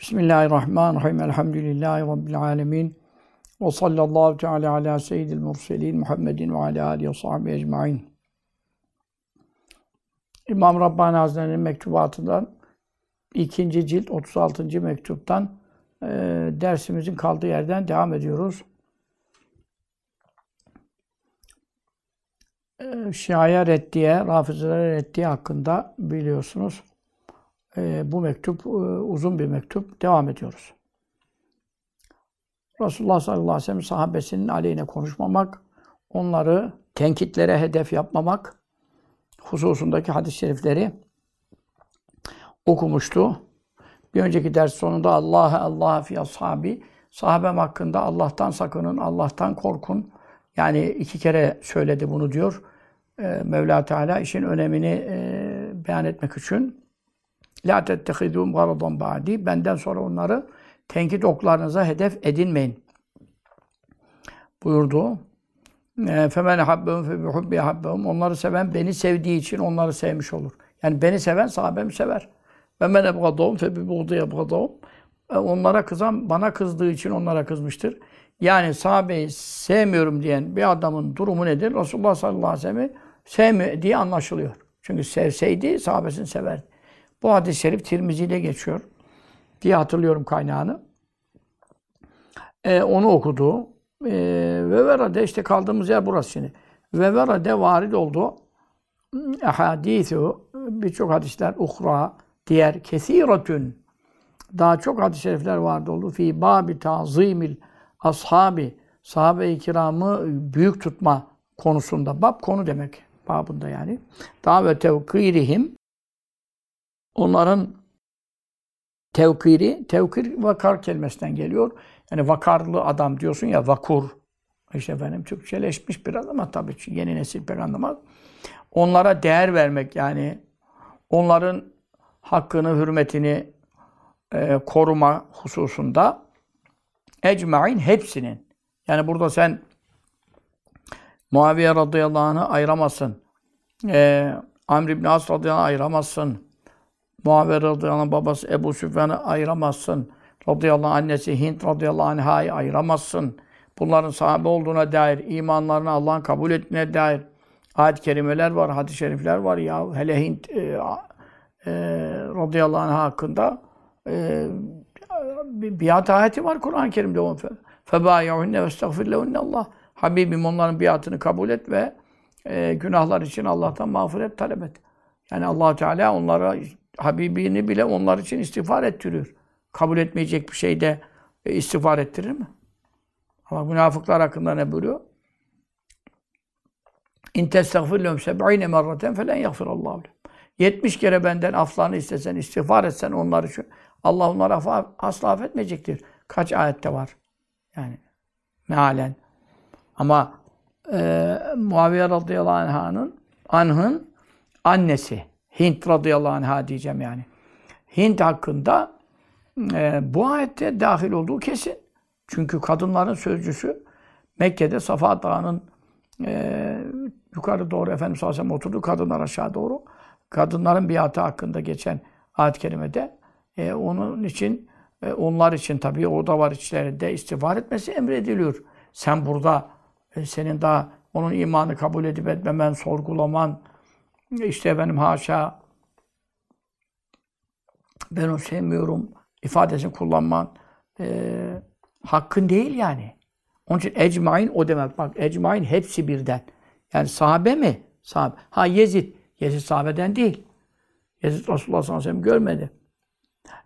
Bismillahirrahmanirrahim. Elhamdülillahi Rabbil alemin. Ve sallallahu teala ala seyyidil murselin Muhammedin ve ala alihi ve sahbihi ecmain. İmam Rabbani Hazretleri'nin mektubatından ikinci cilt 36. mektuptan e, dersimizin kaldığı yerden devam ediyoruz. E, Şia'ya reddiye, Rafizlere reddiye hakkında biliyorsunuz. E, bu mektup e, uzun bir mektup. Devam ediyoruz. Resulullah sallallahu aleyhi ve sellem sahabesinin aleyhine konuşmamak, onları tenkitlere hedef yapmamak hususundaki hadis-i şerifleri okumuştu. Bir önceki ders sonunda Allah'a Allah fi ashabi sahabem hakkında Allah'tan sakının, Allah'tan korkun. Yani iki kere söyledi bunu diyor. Ee, Mevla Teala işin önemini e, beyan etmek için La tettehidûm garadan ba'di. Benden sonra onları tenkit oklarınıza hedef edinmeyin. Buyurdu. Femen habbehum fe bihubbi habbehum. Onları seven beni sevdiği için onları sevmiş olur. Yani beni seven sahabemi sever. Ve men ebgadahum fe bi buğdi ebgadahum. Onlara kızan bana kızdığı için onlara kızmıştır. Yani sahabeyi sevmiyorum diyen bir adamın durumu nedir? Resulullah sallallahu aleyhi ve sellem'i sevmiyor diye anlaşılıyor. Çünkü sevseydi sahabesini severdi. Bu hadis-i şerif Tirmizi'de geçiyor diye hatırlıyorum kaynağını. Ee, onu okudu. Ee, ve verade işte kaldığımız yer burası şimdi. Ve verade varid oldu. Ahadithu birçok hadisler uhra diğer kesiratün daha çok hadis-i şerifler vardı oldu. Fi babi tazimil ashabi sahabe-i kiramı büyük tutma konusunda. Bab konu demek babında yani. Daha ve tevkirihim onların tevkiri, tevkir vakar kelimesinden geliyor. Yani vakarlı adam diyorsun ya vakur. İşte efendim Türkçeleşmiş biraz ama tabii yeni nesil pek anlamaz. Onlara değer vermek yani onların hakkını, hürmetini e, koruma hususunda ecmain hepsinin. Yani burada sen Muaviye radıyallahu anh'ı ayıramazsın. E, Amr ibn As radıyallahu anh ayıramazsın. Muaviye radıyallahu anh babası Ebu Süfyan'ı ayıramazsın. Radıyallahu anh annesi Hint radıyallahu anh'ı ayıramazsın. Bunların sahabe olduğuna dair, imanlarını Allah'ın kabul ettiğine dair ayet-i kerimeler var, hadis-i şerifler var ya. Hele Hint e, e, radıyallahu anh hakkında e, bir biat ayeti var Kur'an-ı Kerim'de. فَبَايَعُنَّ وَاسْتَغْفِرْ لَهُنَّ Allah. Habibim onların biatını kabul et ve e, günahlar için Allah'tan mağfiret talep et. Yani allah Teala onlara Habibini bile onlar için istiğfar ettiriyor. Kabul etmeyecek bir şeyde e, istiğfar ettirir mi? Ama münafıklar hakkında ne buyuruyor? İn testagfir lehum seb'ine merraten felen yagfirallahu lehum. 70 kere benden aflarını istesen, istiğfar etsen onlar için Allah onları affa, asla affetmeyecektir. Kaç ayette var? Yani mealen. Ama e, Muaviye radıyallahu anh'ın anh'ın annesi Hint radıyallahu anh'a diyeceğim yani. Hint hakkında e, bu ayette dahil olduğu kesin. Çünkü kadınların sözcüsü Mekke'de Safa Dağı'nın e, yukarı doğru Efendimiz sallallahu oturdu. Kadınlar aşağı doğru. Kadınların biatı hakkında geçen ayet-i kerimede e, onun için e, onlar için tabii o da var içlerinde istiğfar etmesi emrediliyor. Sen burada e, senin daha onun imanı kabul edip etmemen, sorgulaman, işte benim haşa ben onu sevmiyorum ifadesini kullanman e, hakkın değil yani. Onun için ecmain o demek. Bak ecmain hepsi birden. Yani sahabe mi? Sahabe. Ha Yezid. Yezid sahabeden değil. Yezid Resulullah sallallahu aleyhi ve sellem görmedi.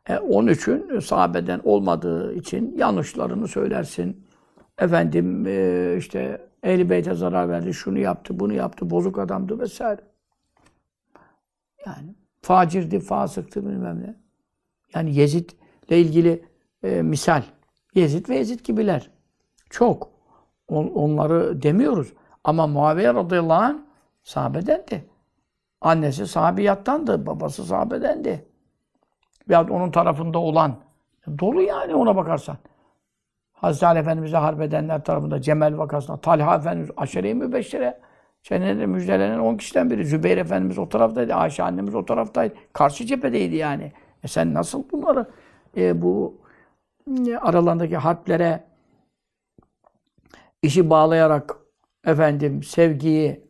E, onun için sahabeden olmadığı için yanlışlarını söylersin. Efendim e, işte Ehl-i Beyt'e zarar verdi, şunu yaptı, bunu yaptı, bozuk adamdı vesaire. Yani facirdi, fasıktı bilmem ne. Yani Yezid'le ilgili e, misal. Yezid ve Yezid gibiler. Çok. On, onları demiyoruz. Ama Muaviye radıyallahu anh sahabedendi. Annesi sahabiyattandı, babası sahabedendi. Veyahut onun tarafında olan. Dolu yani ona bakarsan. Hazreti Ali Efendimiz'e harp edenler tarafında Cemel vakasında Talha Efendimiz aşere-i mübeşşere Cennette müjdelenen 10 kişiden biri. Zübeyir Efendimiz o taraftaydı. Ayşe annemiz o taraftaydı. Karşı cephedeydi yani. E sen nasıl bunları e, bu e, aralarındaki harplere işi bağlayarak efendim sevgiyi,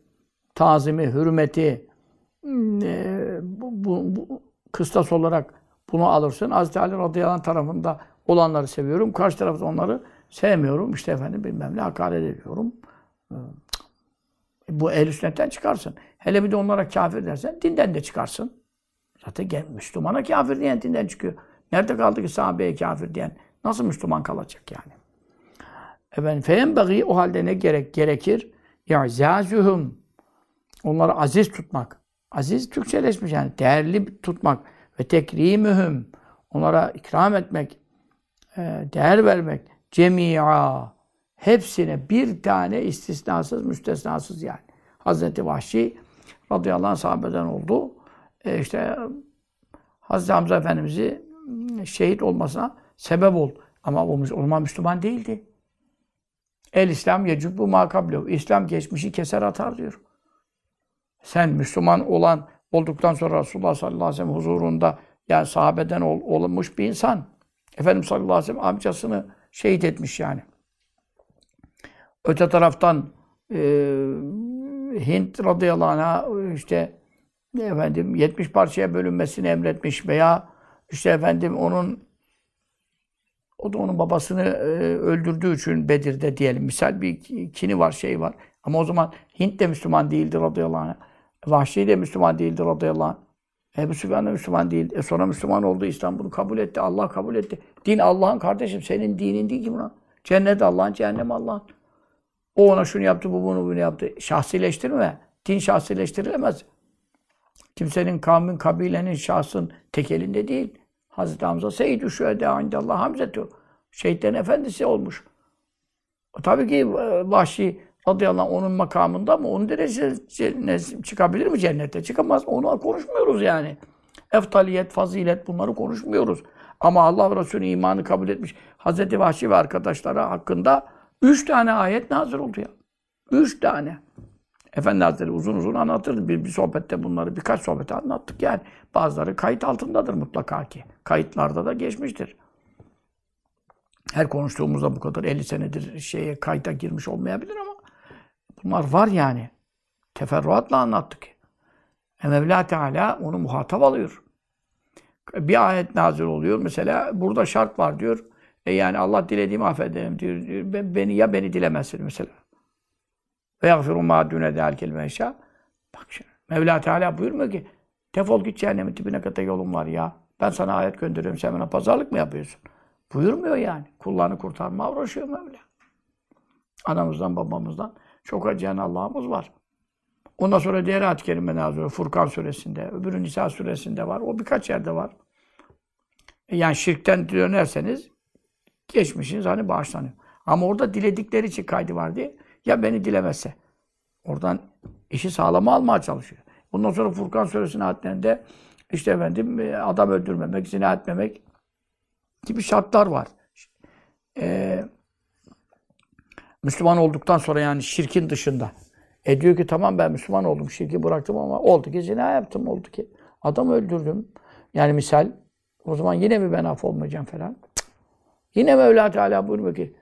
tazimi, hürmeti e, bu, bu, bu kıstas olarak bunu alırsın. Hazreti Ali radıyallahu anh tarafında olanları seviyorum. Karşı tarafta onları sevmiyorum. İşte efendim bilmem ne hakaret ediyorum. Bu ehl sünnetten çıkarsın. Hele bir de onlara kafir dersen dinden de çıkarsın. Zaten Müslümana kafir diyen dinden çıkıyor. Nerede kaldı ki sahabeye kafir diyen? Nasıl Müslüman kalacak yani? Efendim feyenbeği o halde ne gerek gerekir? İ'zâzühüm. Onları aziz tutmak. Aziz Türkçeleşmiş yani. Değerli tutmak. Ve tekrimühüm. Onlara ikram etmek. Değer vermek. Cemi'a. Hepsine bir tane istisnasız, müstesnasız yani. Hazreti Vahşi radıyallahu anh sahabeden oldu. E işte Hazreti Hamza Efendimiz'i şehit olmasına sebep oldu. Ama o Müslüman, Müslüman değildi. El İslam yecubbu makablehu. İslam geçmişi keser atar diyor. Sen Müslüman olan olduktan sonra Resulullah sallallahu aleyhi ve sellem huzurunda yani sahabeden ol, olmuş bir insan. Efendimiz sallallahu aleyhi ve sellem amcasını şehit etmiş yani. Öte taraftan e, Hint radıyallahu anh'a işte efendim 70 parçaya bölünmesini emretmiş veya işte efendim onun o da onun babasını e, öldürdüğü için Bedir'de diyelim. Misal bir kini var, şey var. Ama o zaman Hint de Müslüman değildi radıyallahu anh. Vahşi de Müslüman değildi radıyallahu anh. Ebu Süfyan da Müslüman değil. E sonra Müslüman oldu. İslam bunu kabul etti. Allah kabul etti. Din Allah'ın kardeşim. Senin dinin değil ki buna. Cennet Allah'ın, cehennem Allah'ın. O ona şunu yaptı, bu bunu bunu yaptı. Şahsileştirme. Din şahsileştirilemez. Kimsenin kavmin, kabilenin, şahsın tek elinde değil. Hazreti Hamza Seyyid-i Şühedâ indallah Hamzetü. Şehitlerin efendisi olmuş. O tabii ki e, Vahşi radıyallahu anh onun makamında mı? Onun derecesine çıkabilir mi cennette? Çıkamaz. Onu konuşmuyoruz yani. Eftaliyet, fazilet bunları konuşmuyoruz. Ama Allah Resulü imanı kabul etmiş. Hazreti Vahşi ve arkadaşları hakkında üç tane ayet nazır oldu ya. Üç tane. Efendi Hazretleri uzun uzun anlatırdı. Bir, bir sohbette bunları birkaç sohbette anlattık yani. Bazıları kayıt altındadır mutlaka ki. Kayıtlarda da geçmiştir. Her konuştuğumuzda bu kadar 50 senedir şeye kayıta girmiş olmayabilir ama bunlar var yani. Teferruatla anlattık. E Mevla Teala onu muhatap alıyor. Bir ayet nazil oluyor. Mesela burada şart var diyor. E yani Allah dilediğimi affederim diyor. diyor. Beni ya beni dilemezsin mesela. Ve yagfiru ma dune delkel meşa. Bak şimdi. Mevla Teala buyurmuyor ki defol git cehennemin dibine kadar yolun var ya. Ben sana ayet gönderiyorum sen bana pazarlık mı yapıyorsun? Buyurmuyor yani. Kullarını kurtarma uğraşıyor Mevla. Anamızdan babamızdan çok acıyan Allah'ımız var. Ondan sonra diğer ayet-i kerime nazır. Furkan suresinde, öbürü Nisa suresinde var. O birkaç yerde var. Yani şirkten dönerseniz geçmişiniz hani bağışlanıyor. Ama orada diledikleri için kaydı var diye ya beni dilemezse. Oradan işi sağlama almaya çalışıyor. Bundan sonra Furkan suresinin ayetlerinde işte efendim e, adam öldürmemek, zina etmemek gibi şartlar var. Ee, Müslüman olduktan sonra yani şirkin dışında. E diyor ki tamam ben Müslüman oldum, şirki bıraktım ama oldu ki zina yaptım, oldu ki adam öldürdüm. Yani misal o zaman yine mi ben af olmayacağım falan. Yine Mevla Teala buyuruyor ki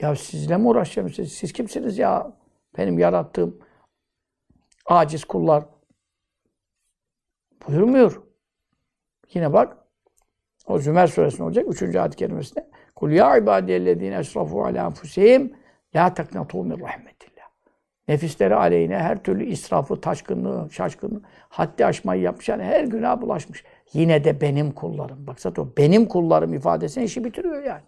ya sizle mi uğraşacağım? Siz, siz kimsiniz ya? Benim yarattığım aciz kullar. Buyurmuyor. Yine bak. O Zümer suresinde olacak. Üçüncü ayet-i kerimesinde. Kul ya ibadiyellezine esrafu ala enfusihim la teknatu min rahmetillah. Nefisleri aleyhine her türlü israfı, taşkınlığı, şaşkınlığı, haddi aşmayı yapmış. Yani her günah bulaşmış. Yine de benim kullarım. Bak zaten o benim kullarım ifadesini işi bitiriyor yani.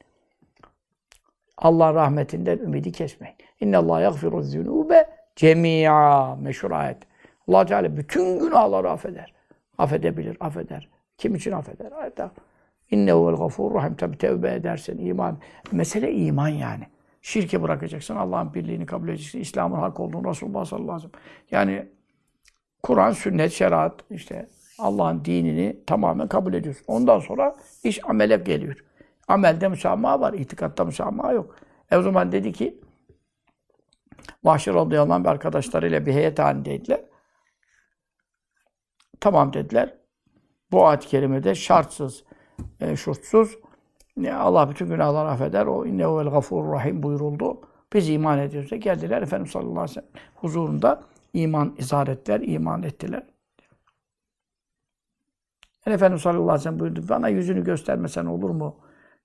Allah rahmetinden ümidi kesmeyin. İnne Allah yagfiru zunube cemia meşhur ayet. Allah Teala bütün günahları affeder. Affedebilir, affeder. Kim için affeder? Ayette. İnnehuvel gafur rahim. Tabi tevbe edersen iman. Mesele iman yani. Şirke bırakacaksın. Allah'ın birliğini kabul edeceksin. İslam'ın hak olduğunu Resulullah sallallahu aleyhi ve sellem. Yani Kur'an, sünnet, şeriat işte Allah'ın dinini tamamen kabul ediyorsun. Ondan sonra iş amele geliyor. Amelde müsamaha var, itikatta müsamaha yok. E o zaman dedi ki, Vahşi radıyallahu anh arkadaşlarıyla bir heyet halindeydiler. Tamam dediler. Bu ayet-i kerimede şartsız, e, şurtsuz. E, Allah bütün günahları affeder. O innehu vel gafurur rahim buyuruldu. Biz iman ediyoruz. Geldiler Efendimiz sallallahu aleyhi ve sellem huzurunda iman izhar ettiler, iman ettiler. Yani Efendimiz sallallahu aleyhi ve sellem buyurdu. Bana yüzünü göstermesen olur mu?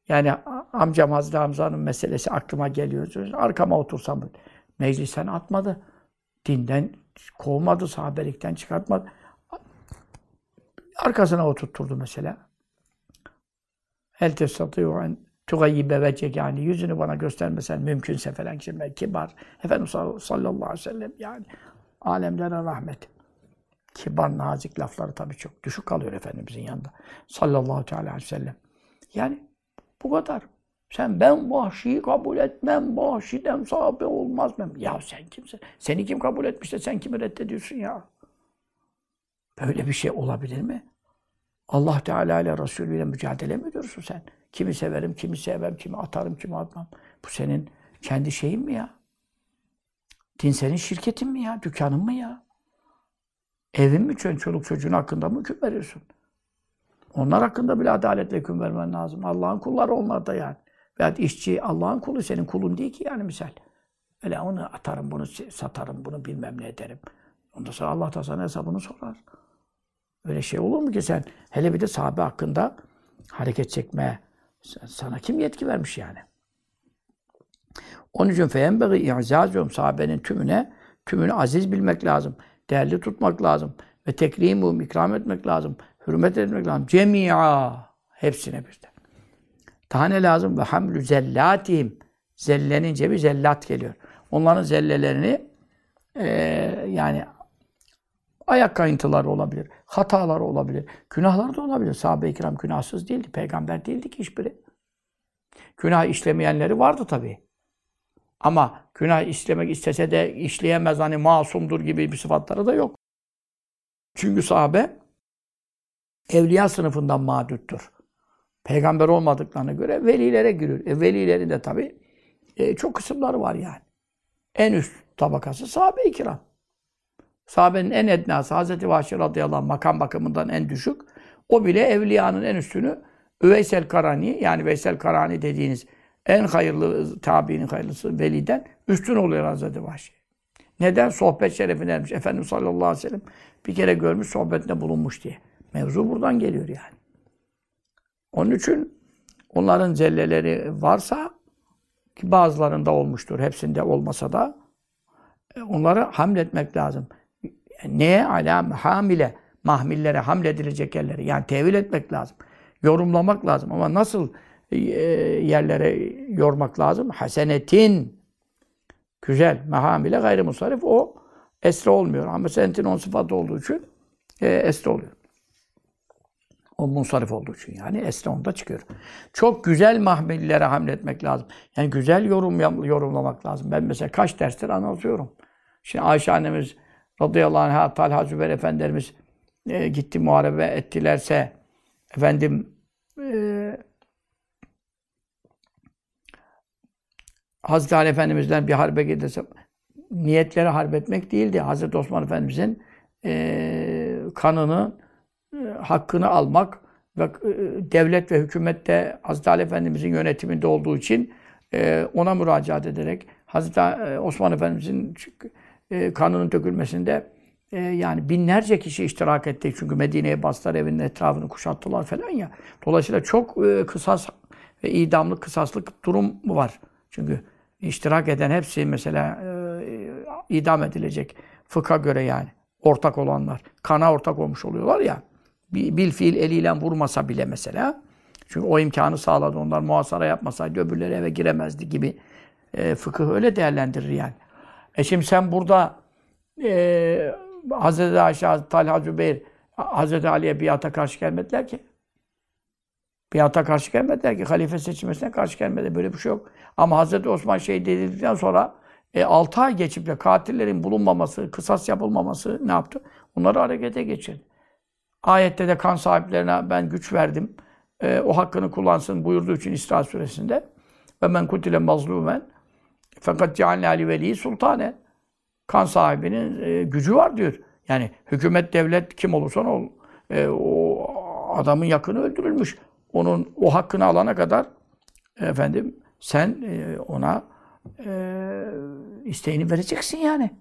Yani amcam Hazreti Hamza'nın meselesi aklıma geliyor. Arkama otursam meclisten atmadı. Dinden kovmadı, sahabelikten çıkartmadı. Arkasına oturtturdu mesela. El testatıyor en tugayyibe vecek yani yüzünü bana göstermesen mümkünse falan şimdi kibar. Efendimiz sallallahu aleyhi ve sellem yani alemlere rahmet. Kibar, nazik lafları tabii çok düşük kalıyor Efendimizin yanında. Sallallahu aleyhi ve sellem. Yani bu kadar. Sen ben vahşiyi kabul etmem, vahşiden sahabe olmaz mı? Ya sen kimsin? Seni kim kabul etmiş de sen kimi reddediyorsun ya? Böyle bir şey olabilir mi? Allah Teala ile Resulü ile mücadele mi ediyorsun sen? Kimi severim, kimi sevmem, kimi atarım, kimi atmam. Bu senin kendi şeyin mi ya? Din senin şirketin mi ya? Dükkanın mı ya? Evin mi çoluk çocuğun hakkında mı hüküm veriyorsun? Onlar hakkında bile adaletle hüküm vermen lazım. Allah'ın kulları onlar da yani. Veya işçi Allah'ın kulu senin kulun değil ki yani misal. Öyle onu atarım, bunu satarım, bunu bilmem ne ederim. Ondan sonra Allah da sana hesabını sorar. Öyle şey olur mu ki sen? Hele bir de sahabe hakkında hareket çekmeye sana kim yetki vermiş yani? Onun için feyenbeği i'zazum sahabenin tümüne, tümünü aziz bilmek lazım. Değerli tutmak lazım. Ve tekrimu ikram etmek lazım. Hürmet etmek lazım. Cemi'a. Hepsine birden. Daha ne lazım? Ve hamlü zellatihim. Zellenince bir zellat geliyor. Onların zellelerini e, yani ayak kayıntıları olabilir, hataları olabilir, günahları da olabilir. Sahabe-i kiram günahsız değildi, peygamber değildi ki hiçbiri. Günah işlemeyenleri vardı tabii. Ama günah işlemek istese de işleyemez hani masumdur gibi bir sıfatları da yok. Çünkü sahabe evliya sınıfından mağduttur. Peygamber olmadıklarına göre velilere giriyor. E, velileri de tabii e, çok kısımları var yani. En üst tabakası sahabe-i kiram. Sahabenin en ednası Hazreti Vahşi radıyallahu anh makam bakımından en düşük. O bile evliyanın en üstünü Üveysel Karani yani Veysel Karani dediğiniz en hayırlı tabiinin hayırlısı veliden üstün oluyor Hazreti Vahşi. Neden? Sohbet şerefine ermiş. Efendimiz sallallahu aleyhi ve sellem bir kere görmüş sohbetinde bulunmuş diye. Mevzu buradan geliyor yani. Onun için onların zelleleri varsa ki bazılarında olmuştur, hepsinde olmasa da e, onları hamletmek lazım. Neye? Ala hamile. Mahmillere hamledilecek yerleri. Yani tevil etmek lazım. Yorumlamak lazım. Ama nasıl yerlere yormak lazım? Hasenetin. Güzel. Mehamile gayri musarif. O esre olmuyor. Ama senetin on sıfatı olduğu için e, esre oluyor. O munsarif olduğu için yani esre onda çıkıyor. Çok güzel mahmillere hamletmek lazım. Yani güzel yorum yorumlamak lazım. Ben mesela kaç derstir anlatıyorum. Şimdi Ayşe annemiz radıyallahu anh'a Talha Zübeyir Efendilerimiz e, gitti muharebe ettilerse efendim e, Hazreti Ali Efendimiz'den bir harbe giderse niyetleri harp etmek değildi. Hazreti Osman Efendimiz'in e, kanını e, hakkını almak ve e, devlet ve hükümette Hazreti Ali Efendimiz'in yönetiminde olduğu için e, ona müracaat ederek Hazreti e, Osman Efendimiz'in e, kanının dökülmesinde e, yani binlerce kişi iştirak etti. Çünkü Medine'ye bastılar, evinin etrafını kuşattılar falan ya. Dolayısıyla çok e, kısas ve idamlık, kısaslık durum var. Çünkü iştirak eden hepsi mesela e, idam edilecek. Fıkha göre yani. Ortak olanlar. Kana ortak olmuş oluyorlar ya. Bil fiil eliyle vurmasa bile mesela. Çünkü o imkanı sağladı. Onlar muhasara yapmasaydı öbürleri eve giremezdi gibi. E, fıkıh öyle değerlendirir yani. E şimdi sen burada e, Hazreti Ayşe, Talha Zübeyir, Hazreti Ali'ye biata karşı gelmediler ki. Biata karşı gelmediler ki. Halife seçilmesine karşı gelmedi. Böyle bir şey yok. Ama Hazreti Osman şehit edildikten sonra e, 6 ay geçip de katillerin bulunmaması, kısas yapılmaması ne yaptı? Onları harekete geçirdi. Ayette de kan sahiplerine ben güç verdim. E, o hakkını kullansın buyurduğu için İsra suresinde. Ve men kutile mazlumen fakat cealne ali veli sultane. Kan sahibinin e, gücü var diyor. Yani hükümet, devlet kim olursa ol, e, o adamın yakını öldürülmüş. Onun o hakkını alana kadar efendim sen e, ona e, isteğini vereceksin yani.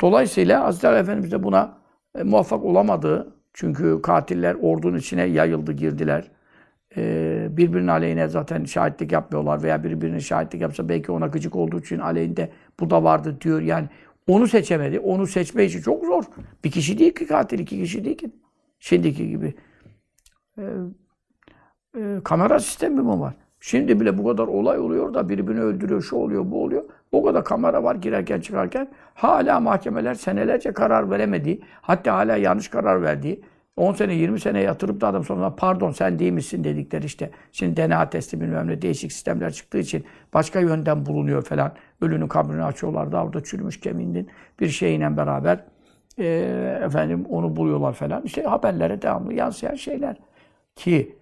Dolayısıyla Hazreti Efendimiz de buna e, muvaffak olamadı. Çünkü katiller ordunun içine yayıldı, girdiler. E, birbirinin aleyhine zaten şahitlik yapmıyorlar veya birbirinin şahitlik yapsa belki ona gıcık olduğu için aleyhinde bu da vardı diyor. Yani onu seçemedi. Onu seçme işi çok zor. Bir kişi değil ki katil, iki kişi değil ki. Şimdiki gibi. E, e, kamera sistemi mi var? Şimdi bile bu kadar olay oluyor da birbirini öldürüyor, şu oluyor, bu oluyor. O kadar kamera var girerken çıkarken. Hala mahkemeler senelerce karar veremediği, hatta hala yanlış karar verdiği, 10 sene, 20 sene yatırıp da adam sonra pardon sen değil misin dedikleri işte. Şimdi DNA testi bilmem ne değişik sistemler çıktığı için başka yönden bulunuyor falan. Ölünün kabrini açıyorlar da orada çürümüş kemiğinin bir şeyle beraber e, efendim onu buluyorlar falan. İşte haberlere devamlı yansıyan şeyler. Ki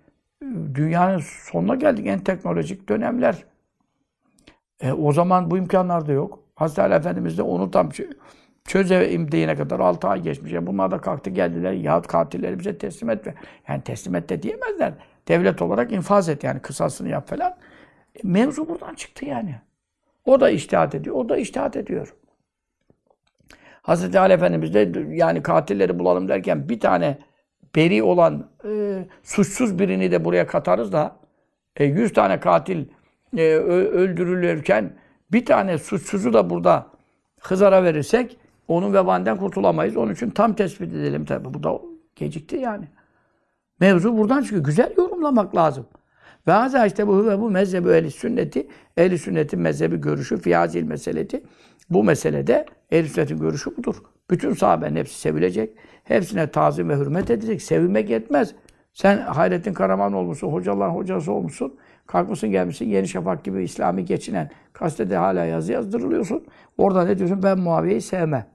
dünyanın sonuna geldik en teknolojik dönemler. E, o zaman bu imkanlar da yok. Hazreti Ali Efendimiz de onu tam çözeyim diyene kadar 6 ay geçmiş. Yani bunlar da kalktı geldiler. Yahut katilleri bize teslim etme. Yani teslim et de diyemezler. Devlet olarak infaz et yani kısasını yap falan. E, mevzu buradan çıktı yani. O da iştihat ediyor. O da iştihat ediyor. Hazreti Ali Efendimiz de yani katilleri bulalım derken bir tane beri olan e, suçsuz birini de buraya katarız da e, 100 tane katil e, öldürülürken bir tane suçsuzu da burada Hızar'a verirsek onun vebalinden kurtulamayız. Onun için tam tespit edelim tabi. Bu da gecikti yani. Mevzu buradan çıkıyor. Güzel yorumlamak lazım. Ve haza işte bu ve bu mezhebi ehli sünneti, ehli sünnetin mezhebi görüşü, fiyazil meseleti. Bu meselede ehli sünnetin görüşü budur. Bütün sahabenin hepsi sevilecek. Hepsine tazim ve hürmet edecek. Sevilmek yetmez. Sen Hayrettin Karaman olmuşsun, hocaların hocası olmuşsun. Kalkmışsın gelmişsin Yeni Şafak gibi İslami geçinen gazetede hala yazı yazdırılıyorsun. Orada ne diyorsun? Ben Muaviye'yi sevmem.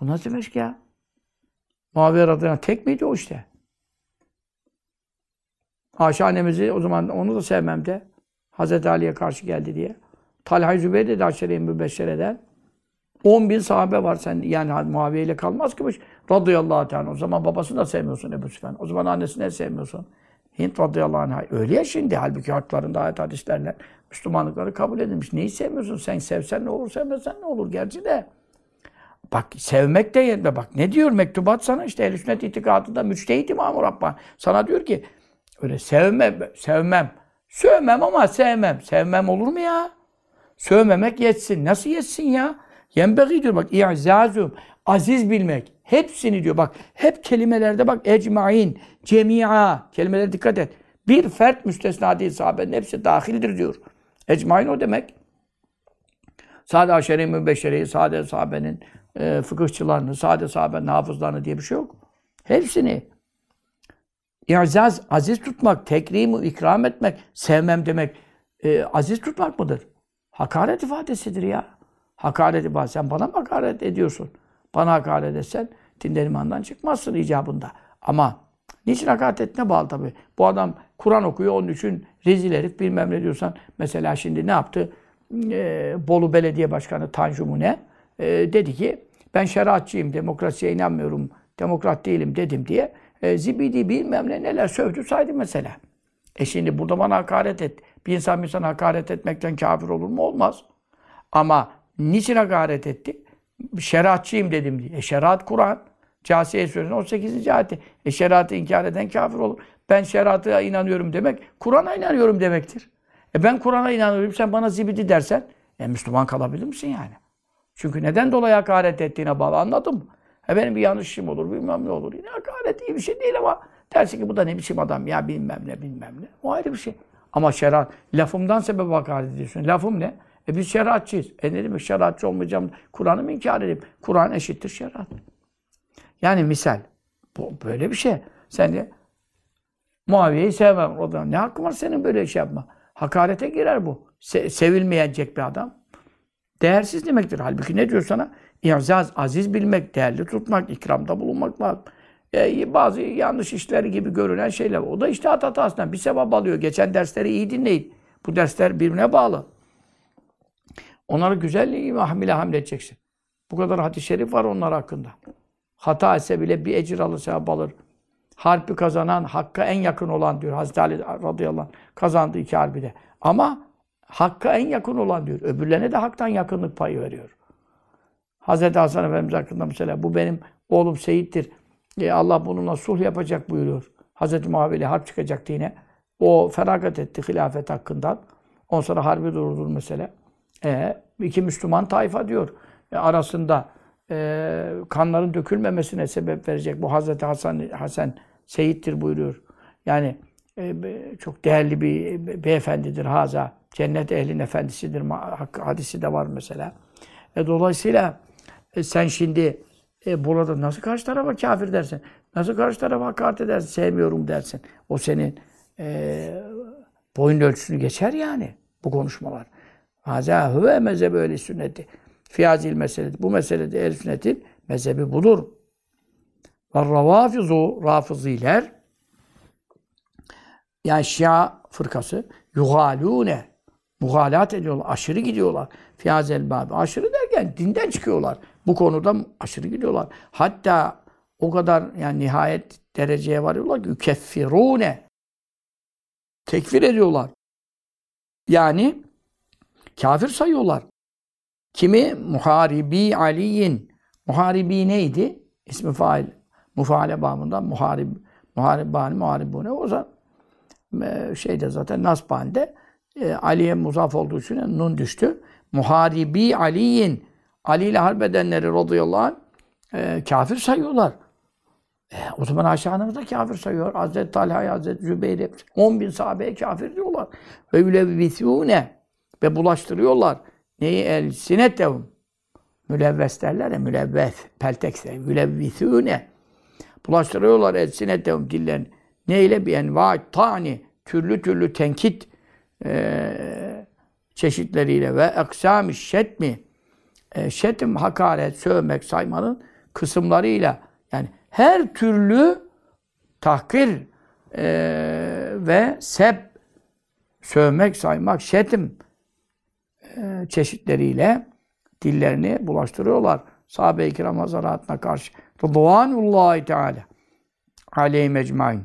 Bu nasıl demek ya? Muaviye radıyallahu tek miydi o işte? Ayşe annemizi o zaman onu da sevmem de. Hazreti Ali'ye karşı geldi diye. Talha-i Zübeyir de Aşere-i Mübeşşere'den. 10 bin sahabe var sen yani Muaviye ile kalmaz ki bu iş. Radıyallahu teala. O zaman babasını da sevmiyorsun Ebu Süfyan. O zaman annesini de sevmiyorsun. Hint radıyallahu anh. Öyle ya şimdi. Halbuki haklarında ayet hadislerle Müslümanlıkları kabul edilmiş. Neyi sevmiyorsun? Sen sevsen ne olur, sevmesen ne olur? Gerçi de. Bak sevmek de yerine bak. Ne diyor mektubat sana? İşte ehl Sünnet itikadında müçtehit İmam-ı Rabbani. Sana diyor ki öyle sevmem, sevmem. Sövmem ama sevmem. Sevmem olur mu ya? Sövmemek yetsin. Nasıl yetsin ya? Yenbeği diyor bak i'zazum. Aziz bilmek. Hepsini diyor bak. Hep kelimelerde bak ecmain, cemia. Kelimelere dikkat et. Bir fert müstesna değil sahabenin hepsi dahildir diyor. Ecmain o demek. Sade aşere-i mübeşşereyi, sade sahabenin e, fıkıhçılarını, sade sahabenin hafızlarını diye bir şey yok. Hepsini. İzaz, aziz tutmak, tekrimu ikram etmek, sevmem demek, e, aziz tutmak mıdır? Hakaret ifadesidir ya. Hakaret ifadesi. Sen bana mı hakaret ediyorsun? Bana hakaret etsen dinden imandan çıkmazsın icabında. Ama niçin hakaret ettiğine bağlı tabii. Bu adam Kur'an okuyor onun için rezil herif bilmem ne diyorsan. Mesela şimdi ne yaptı? Ee, Bolu Belediye Başkanı Tanju ne? Ee, dedi ki ben şeriatçıyım, demokrasiye inanmıyorum, demokrat değilim dedim diye e, zibidi bilmem ne neler sövdü saydı mesela. E şimdi burada bana hakaret et. Bir insan bir insana hakaret etmekten kafir olur mu? Olmaz. Ama niçin hakaret etti? Şeriatçıyım dedim diye. E şeriat Kur'an. Casiye Suresi'nin 18. ayeti. E şeriatı inkar eden kafir olur. Ben şeriata inanıyorum demek, Kur'an'a inanıyorum demektir. E ben Kur'an'a inanıyorum, sen bana zibidi dersen, e Müslüman kalabilir misin yani? Çünkü neden dolayı hakaret ettiğine bağlı anladım. E benim bir yanlışım olur, bilmem ne olur. Yine hakaret iyi bir şey değil ama dersin ki bu da ne biçim adam ya bilmem ne bilmem ne. O ayrı bir şey. Ama şeriat, lafımdan sebep hakaret ediyorsun. Lafım ne? E biz şeriatçıyız. E ne demek şeriatçı olmayacağım? Kur'an'ı mı inkar edeyim? Kur'an eşittir şeriat. Yani misal. Bu böyle bir şey. Sen de Muaviye'yi sevmem. O da ne hakkı var senin böyle şey yapma? Hakarete girer bu. Se sevilmeyecek bir adam. Değersiz demektir. Halbuki ne diyor sana? İzaz, aziz bilmek, değerli tutmak, ikramda bulunmak var. Ee, bazı yanlış işleri gibi görünen şeyler. O da işte hatasından bir sevap alıyor. Geçen dersleri iyi dinleyin. Bu dersler birbirine bağlı. Onları güzel hamile hamledeceksin. Bu kadar hadis-i şerif var onlar hakkında. Hata etse bile bir ecir alır, sevap alır. harpi kazanan, hakka en yakın olan diyor. Hazreti Ali radıyallahu anh kazandı iki harbi de. Ama hakka en yakın olan diyor. Öbürlerine de haktan yakınlık payı veriyor. Hazreti Hasan Efendimiz hakkında mesela bu benim oğlum Seyit'tir. E, Allah bununla sulh yapacak buyuruyor. Hazreti Muaviye harp çıkacaktı yine. O feragat etti hilafet hakkından. Ondan sonra harbi durdurdu mesela. E, iki Müslüman tayfa diyor. E, arasında e, kanların dökülmemesine sebep verecek. Bu Hazreti Hasan Hasan Seyit'tir buyuruyor. Yani e, çok değerli bir beyefendidir Haza. Cennet ehlin efendisidir. Hadisi de var mesela. E, dolayısıyla e, sen şimdi e, burada nasıl karşı tarafa kafir dersin? Nasıl karşı tarafa hakaret edersin? Sevmiyorum dersin. O senin e, boyun ölçüsünü geçer yani bu konuşmalar. Haza huve mezhebi öyle sünneti. Fiyazil meseleti. Bu meselede el sünnetin mezhebi budur. Ve ravafizu rafıziler yani Şia fırkası yuhalune muhalat ediyorlar, aşırı gidiyorlar. Fiyazel babi. Aşırı derken dinden çıkıyorlar. Bu konuda aşırı gidiyorlar. Hatta o kadar yani nihayet dereceye varıyorlar ki yukeffirune. Tekfir ediyorlar. Yani kafir sayıyorlar. Kimi? Muharibi Ali'in. Muharibi neydi? İsmi fail. Mufaale babından muharib. Muharibani, muharibune. O zaman e, şeyde zaten Nasbani'de e, Ali'ye muzaf olduğu için nun düştü. Muharibi Ali'in. Ali ile harp edenleri radıyallahu anh e, kafir sayıyorlar. E, o zaman Ayşe da kafir sayıyor. Hazreti Talha'yı, Hazreti Zübeyir'i 10 bin sahabeye kafir diyorlar. Ve ülevvithûne bulaştırıyorlar. Neyi? El sinetevum. Mülevves derler ya, mülevves, peltekse, mülevvithûne. Bulaştırıyorlar el sinetevum dillerini. Neyle? Bir enva tani, türlü türlü tenkit e, çeşitleriyle ve eksam-ı şetmi, e, şetim, hakaret, sövmek, saymanın kısımlarıyla yani her türlü tahkir e, ve seb, sövmek, saymak, şetim çeşitleriyle dillerini bulaştırıyorlar. Sahabe-i kiram hazaratına karşı. Rıdvanullahi Teala aleyhi mecmain.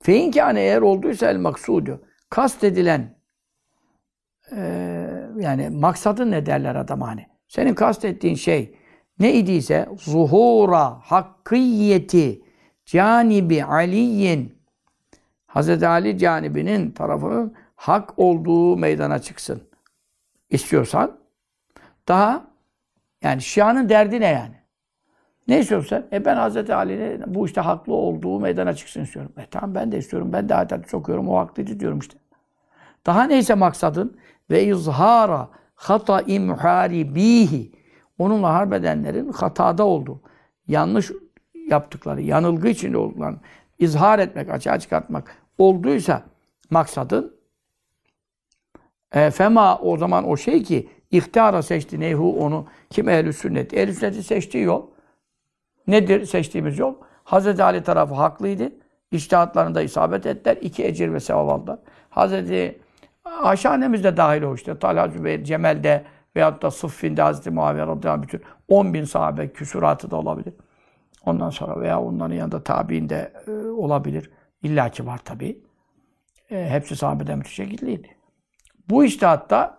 Fein kâne eğer olduysa el maksudu. Kast edilen e, yani maksadın ne derler adam hani. Senin kastettiğin şey ne idiyse zuhura hakkiyeti canibi aliyin Hz. Ali canibinin tarafının hak olduğu meydana çıksın. İstiyorsan daha yani Şia'nın derdi ne yani? Ne istiyorsun sen? E ben Hz. Ali'nin bu işte haklı olduğu meydana çıksın istiyorum. E tamam ben de istiyorum. Ben de ayet okuyorum. O haklıydı diyorum işte. Daha neyse maksadın? Ve izhara hata'i muharibihi. Onunla harp edenlerin hatada olduğu, yanlış yaptıkları, yanılgı içinde olduklarını izhar etmek, açığa çıkartmak olduysa maksadın e, fema o zaman o şey ki ihtiyara seçti nehu onu kim ehl-i sünnet. Ehl-i sünneti seçtiği yol Nedir seçtiğimiz yol? Hz. Ali tarafı haklıydı. İçtihatlarında isabet ettiler. İki ecir ve sevap aldılar. Hz. Ayşe annemiz de dahil o işte. Talha Zübeyir, Cemel'de veyahut da Sıffin'de Hz. Muaviye radıyallahu bütün 10 bin sahabe küsuratı da olabilir. Ondan sonra veya onların yanında tabiinde e, olabilir. İlla ki var tabi. E, hepsi sahabeden müteşekkilliydi. Bu iştihatta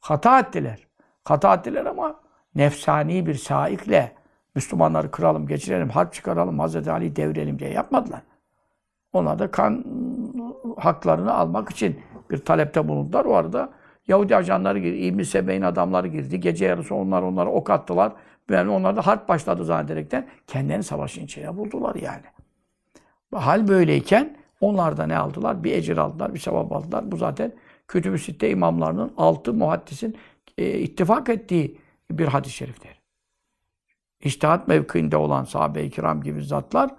hata ettiler. Hata ettiler ama nefsani bir saikle Müslümanları kıralım, geçirelim, harp çıkaralım, Hazreti Ali devirelim diye yapmadılar. Onlar da kan haklarını almak için bir talepte bulundular. O arada Yahudi ajanları girdi, İbn Sebe'nin adamları girdi. Gece yarısı onlar onlara ok attılar. Yani onlar da harp başladı zannederekten kendilerini savaşın içine buldular yani. Hal böyleyken onlar da ne aldılar? Bir ecir aldılar, bir sevap aldılar. Bu zaten Kütüb-ü Sitte imamlarının altı muhaddisin e, ittifak ettiği bir hadis-i şeriftir iştihat mevkiinde olan sahabe-i kiram gibi zatlar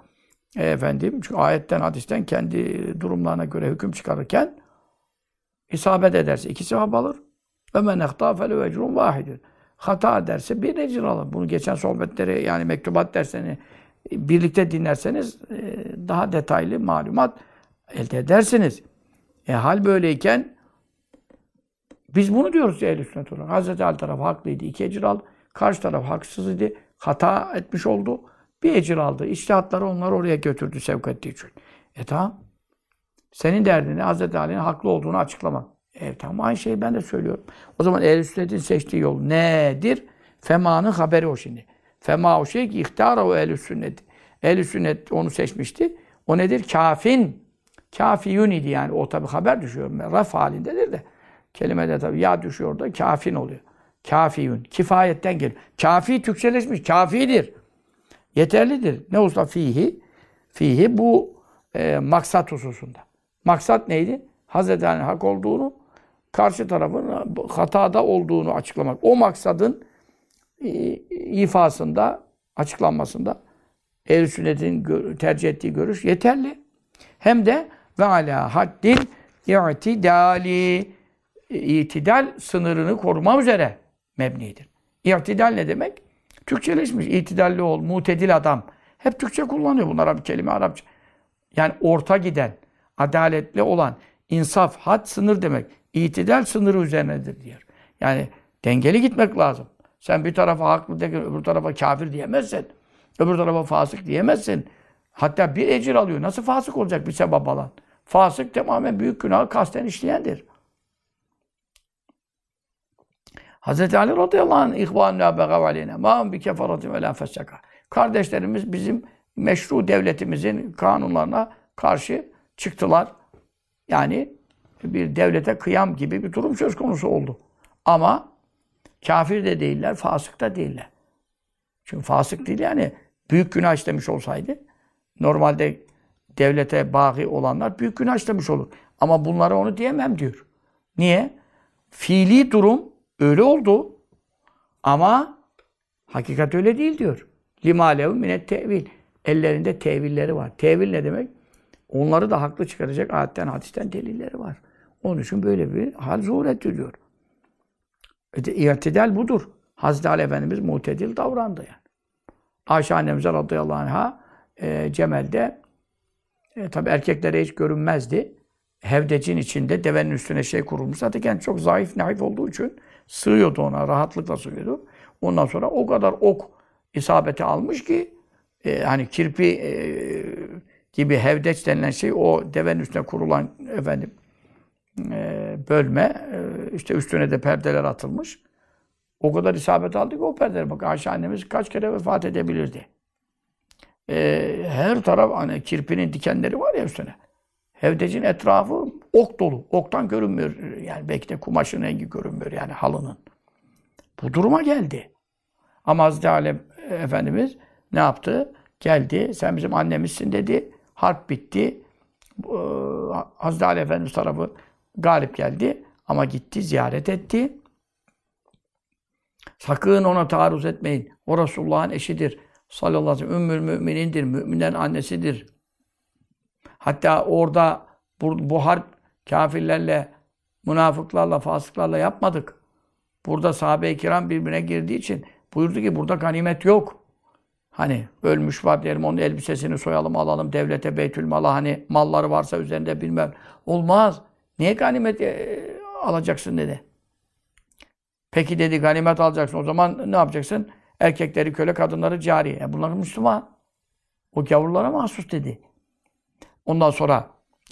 e, efendim şu ayetten hadisten kendi durumlarına göre hüküm çıkarırken isabet ederse iki sevap alır. Ve men ehta fele ecrun vahidun. Hata ederse bir ecir alır. Bunu geçen sohbetleri yani mektubat dersini birlikte dinlerseniz e, daha detaylı malumat elde edersiniz. E, hal böyleyken biz bunu diyoruz ehl-i sünnet olarak. Hazreti Ali tarafı haklıydı. iki ecir aldı. Karşı taraf haksız idi hata etmiş oldu. Bir ecir aldı. İçtihatları onlar oraya götürdü sevk ettiği için. E tamam. Senin derdini Hazreti Ali'nin haklı olduğunu açıklamak. E tamam aynı şeyi ben de söylüyorum. O zaman ehl sünnetin seçtiği yol nedir? Fema'nın haberi o şimdi. Fema o şey ki ihtara o ehl sünnet. ehl sünnet onu seçmişti. O nedir? Kafin. Kafiyun idi yani. O tabi haber düşüyor. Raf halindedir de. Kelimede tabi ya düşüyor da kafin oluyor. Kafiyun. Kifayetten geliyor. Kafi Türkçeleşmiş. Kafidir. Yeterlidir. Ne olsa fihi. Fihi bu e, maksat hususunda. Maksat neydi? Hazreti Ali'nin hak olduğunu, karşı tarafın hatada olduğunu açıklamak. O maksadın e, ifasında, açıklanmasında ehl sünnetin tercih ettiği görüş yeterli. Hem de ve ala haddin i'tidali itidal sınırını koruma üzere mebnidir. İtidal ne demek? Türkçeleşmiş. İtidalli ol, mutedil adam. Hep Türkçe kullanıyor bunlar bir kelime Arapça. Yani orta giden, adaletli olan, insaf, had sınır demek. İtidal sınırı üzerinedir diyor. Yani dengeli gitmek lazım. Sen bir tarafa haklı de, öbür tarafa kafir diyemezsin. Öbür tarafa fasık diyemezsin. Hatta bir ecir alıyor. Nasıl fasık olacak bir sebep alan? Fasık tamamen büyük günahı kasten işleyendir. Hz. Ali radıyallahu anh ihvanuna begav aleyna ma bi kefaratin ve la. Kardeşlerimiz bizim meşru devletimizin kanunlarına karşı çıktılar. Yani bir devlete kıyam gibi bir durum söz konusu oldu. Ama kafir de değiller, fasık da değiller. Çünkü fasık değil yani büyük günah işlemiş olsaydı normalde devlete bağlı olanlar büyük günah işlemiş olur. Ama bunlara onu diyemem diyor. Niye? Fiili durum öyle oldu. Ama hakikat öyle değil diyor. Limalev minet tevil. Ellerinde tevilleri var. Tevil ne demek? Onları da haklı çıkaracak ayetten, hadisten delilleri var. Onun için böyle bir hal zuhur ettiriyor. E İrtidal budur. Hazreti Ali Efendimiz mutedil davrandı yani. Ayşe annemize radıyallahu anh'a e, Cemel'de e, tabi erkeklere hiç görünmezdi. Hevdecin içinde devenin üstüne şey kurulmuş. Zaten kendi çok zayıf, naif olduğu için sığıyordu ona, rahatlıkla sığıyordu. Ondan sonra o kadar ok isabeti almış ki e, hani kirpi e, gibi hevdeç denilen şey o devenin üstüne kurulan efendim e, bölme e, işte üstüne de perdeler atılmış. O kadar isabet aldı ki o perdeler. Bak Ayşe annemiz kaç kere vefat edebilirdi. E, her taraf hani kirpinin dikenleri var ya üstüne. Hevdecin etrafı ok dolu. Oktan görünmüyor. Yani belki de kumaşın rengi görünmüyor yani halının. Bu duruma geldi. Ama Hazreti Ali Efendimiz ne yaptı? Geldi. Sen bizim annemizsin dedi. Harp bitti. Hazreti Ali Efendimiz tarafı galip geldi. Ama gitti, ziyaret etti. Sakın ona taarruz etmeyin. O Resulullah'ın eşidir. Sallallahu aleyhi ve sellem. Ümmül müminindir. Müminlerin annesidir. Hatta orada bu, bu harp kafirlerle, münafıklarla, fasıklarla yapmadık. Burada sahabe-i kiram birbirine girdiği için buyurdu ki burada ganimet yok. Hani ölmüş var diyelim onun elbisesini soyalım alalım devlete beytül mala hani malları varsa üzerinde bilmem. Olmaz. Niye ganimet e, alacaksın dedi. Peki dedi ganimet alacaksın. O zaman ne yapacaksın? Erkekleri köle, kadınları cari. E bunlar Müslüman. O gavurlara mahsus dedi. Ondan sonra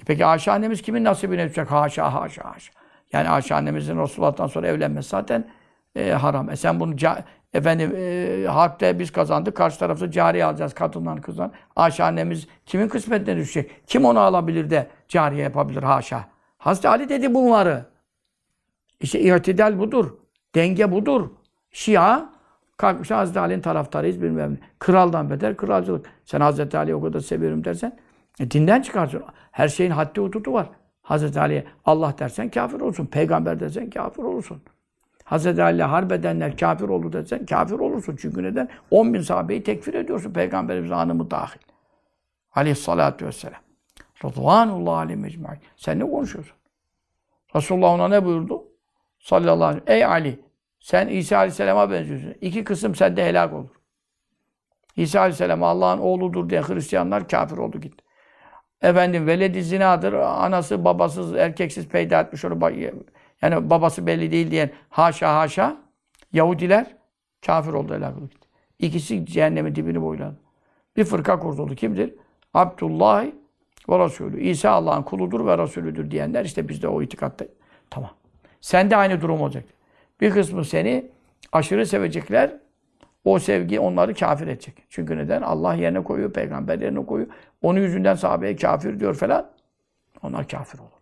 peki Ayşe annemiz kimin nasibine düşecek? Haşa haşa haşa. Yani Ayşe annemizin Resulullah'tan sonra evlenmesi zaten e, haram. E sen bunu efendim e, harpte biz kazandık. Karşı tarafta cari alacağız kadından kızdan. Ayşe annemiz kimin kısmetine düşecek? Kim onu alabilir de cariye yapabilir haşa. Hazreti Ali dedi bunları. İşte irtidal budur. Denge budur. Şia kalkmış Hazreti Ali'nin taraftarıyız bilmem ne. Kraldan beter kralcılık. Sen Hazreti Ali'yi o kadar seviyorum dersen e, dinden çıkarsın. Her şeyin haddi hududu var. Hazreti Ali'ye Allah dersen kafir olursun. Peygamber dersen kafir olursun. Hazreti Ali'ye harp edenler kafir oldu dersen kafir olursun. Çünkü neden? 10 bin sahabeyi tekfir ediyorsun Peygamberimiz hanımı dahil. Aleyhissalatü vesselam. Rıdvanullah aleyhi mecmu'in. Sen ne konuşuyorsun? Resulullah ona ne buyurdu? Sallallahu aleyhi ve sellem. Ey Ali! Sen İsa aleyhisselama benziyorsun. İki kısım sende helak olur. İsa aleyhisselam Allah'ın oğludur diye Hristiyanlar kafir oldu gitti. Efendim veledi zinadır. Anası babasız, erkeksiz peyda etmiş onu. Yani babası belli değil diyen haşa haşa Yahudiler kafir oldu helak oldu. İkisi cehennemin dibini boyladı. Bir fırka kurtuldu. Kimdir? Abdullah ve Resulü. İsa Allah'ın kuludur ve Resulüdür diyenler işte bizde o itikatta. Tamam. Sende aynı durum olacak. Bir kısmı seni aşırı sevecekler. O sevgi onları kafir edecek. Çünkü neden? Allah yerine koyuyor, peygamber yerine koyuyor. Onun yüzünden sahabeye kafir diyor falan. Onlar kafir olur.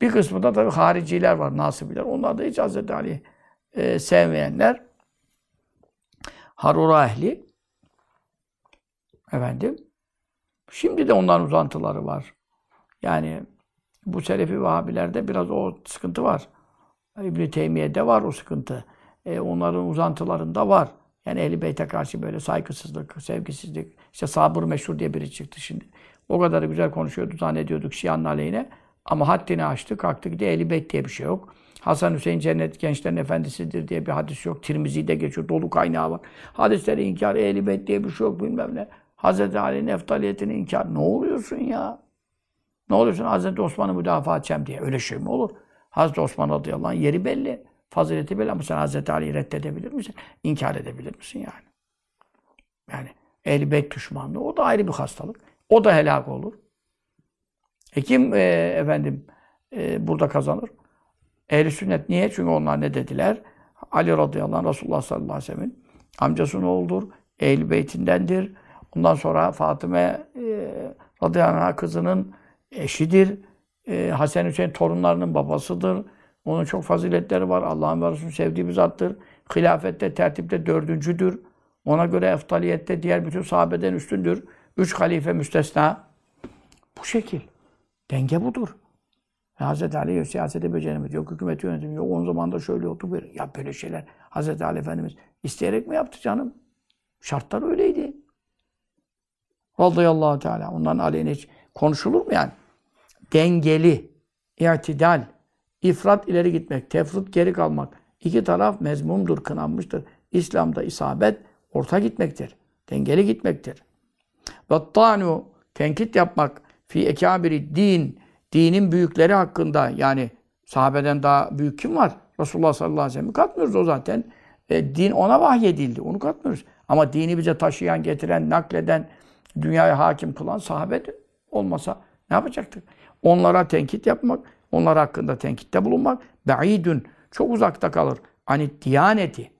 Bir kısmı da tabii hariciler var, nasibiler. Onlar da hiç Hz. Ali e, sevmeyenler. Harura ehli. Efendim. Şimdi de onların uzantıları var. Yani bu Selefi Vahabilerde biraz o sıkıntı var. İbn-i Teymiye'de var o sıkıntı. E, onların uzantılarında var. Yani Ehl-i Beyt'e karşı böyle saygısızlık, sevgisizlik. İşte sabır meşhur diye biri çıktı şimdi. O kadar güzel konuşuyordu zannediyorduk Şia'nın aleyhine. Ama haddini aştı, kalktı gitti. Ehl-i Beyt diye bir şey yok. Hasan Hüseyin cennet gençlerin efendisidir diye bir hadis yok. Tirmizi'de geçiyor. Dolu kaynağı var. Hadisleri inkar, Ehl-i Beyt diye bir şey yok bilmem ne. Hazreti Ali'nin eftaliyetini inkar. Ne oluyorsun ya? Ne oluyorsun? Hazreti Osman'ı müdafaa edeceğim diye. Öyle şey mi olur? Hazreti Osman radıyallahu anh yeri belli. Fazileti belli ama sen Hazreti Ali'yi reddedebilir misin? İnkar edebilir misin yani? Yani ehl beyt düşmanlığı o da ayrı bir hastalık. O da helak olur. E kim e, efendim e, burada kazanır? Ehli sünnet niye? Çünkü onlar ne dediler? Ali radıyallahu anh Resulullah sallallahu aleyhi ve sellem'in amcasının oğludur. Ehl-i Beytindendir. Ondan sonra Fatıma e, radıyallahu anh kızının eşidir. E, Hasan Hüseyin torunlarının babasıdır. Onun çok faziletleri var. Allah'ın ve Resulü'nün sevdiği bir zattır. Hilafette, tertipte dördüncüdür. Ona göre eftaliyette diğer bütün sahabeden üstündür. Üç halife müstesna. Bu şekil. Denge budur. Hz. Ali yok, siyasete beceremedi, yok hükümeti yönetimi, yok onun zamanında şöyle oldu böyle. Ya böyle şeyler Hz. Ali Efendimiz isteyerek mi yaptı canım? Şartlar öyleydi. Radıyallahu Teala. Onların aleyhine hiç konuşulur mu yani? Dengeli, itidal, ifrat ileri gitmek, tefrit geri kalmak. İki taraf mezmumdur, kınanmıştır. İslam'da isabet orta gitmektir. Dengeli gitmektir. Vattanu tenkit yapmak fi ekabiri din dinin büyükleri hakkında yani sahabeden daha büyük kim var? Resulullah sallallahu aleyhi ve sellem'i katmıyoruz o zaten. E, din ona vahyedildi. Onu katmıyoruz. Ama dini bize taşıyan, getiren, nakleden, dünyaya hakim kılan sahabe olmasa ne yapacaktık? Onlara tenkit yapmak, onlar hakkında tenkitte bulunmak be'idün çok uzakta kalır. Hani diyaneti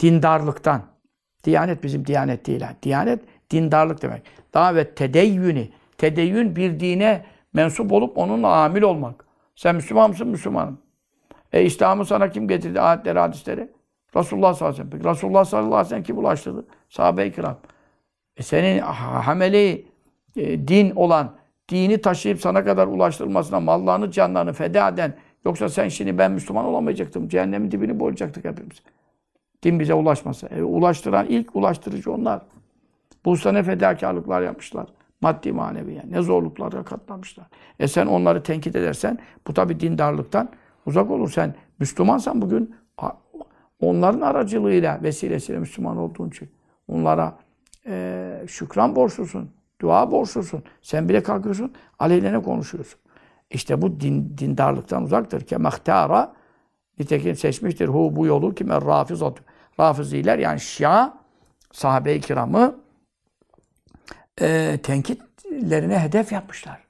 dindarlıktan. Diyanet bizim diyanet değil. Diyanet dindarlık demek. Davet tedeyyüni. Tedeyyün bir dine mensup olup onunla amil olmak. Sen Müslüman mısın? Müslümanım. E İslam'ı sana kim getirdi? Ayetleri, hadisleri. Resulullah sallallahu aleyhi ve sellem. Peki Resulullah sallallahu aleyhi ve sellem kim ulaştırdı? Sahabe-i kiram. E senin hameli e, din olan, dini taşıyıp sana kadar ulaştırılmasına mallarını, canlarını feda eden, yoksa sen şimdi ben Müslüman olamayacaktım, cehennemin dibini boyayacaktık hepimiz. Din bize ulaşmasa. E, ulaştıran ilk ulaştırıcı onlar. Bu usta ne fedakarlıklar yapmışlar. Maddi manevi yani. Ne zorluklara katlamışlar. E sen onları tenkit edersen bu tabi dindarlıktan uzak olur. Sen Müslümansan bugün onların aracılığıyla vesilesiyle Müslüman olduğun için onlara e, şükran borçlusun. Dua borçlusun. Sen bile kalkıyorsun, aleyhine konuşuyorsun. İşte bu din, dindarlıktan uzaktır. Ke mahtara nitekim seçmiştir. Hu bu yolu kime rafizat. Rafiziler yani Şia sahabe-i kiramı e, tenkitlerine hedef yapmışlar.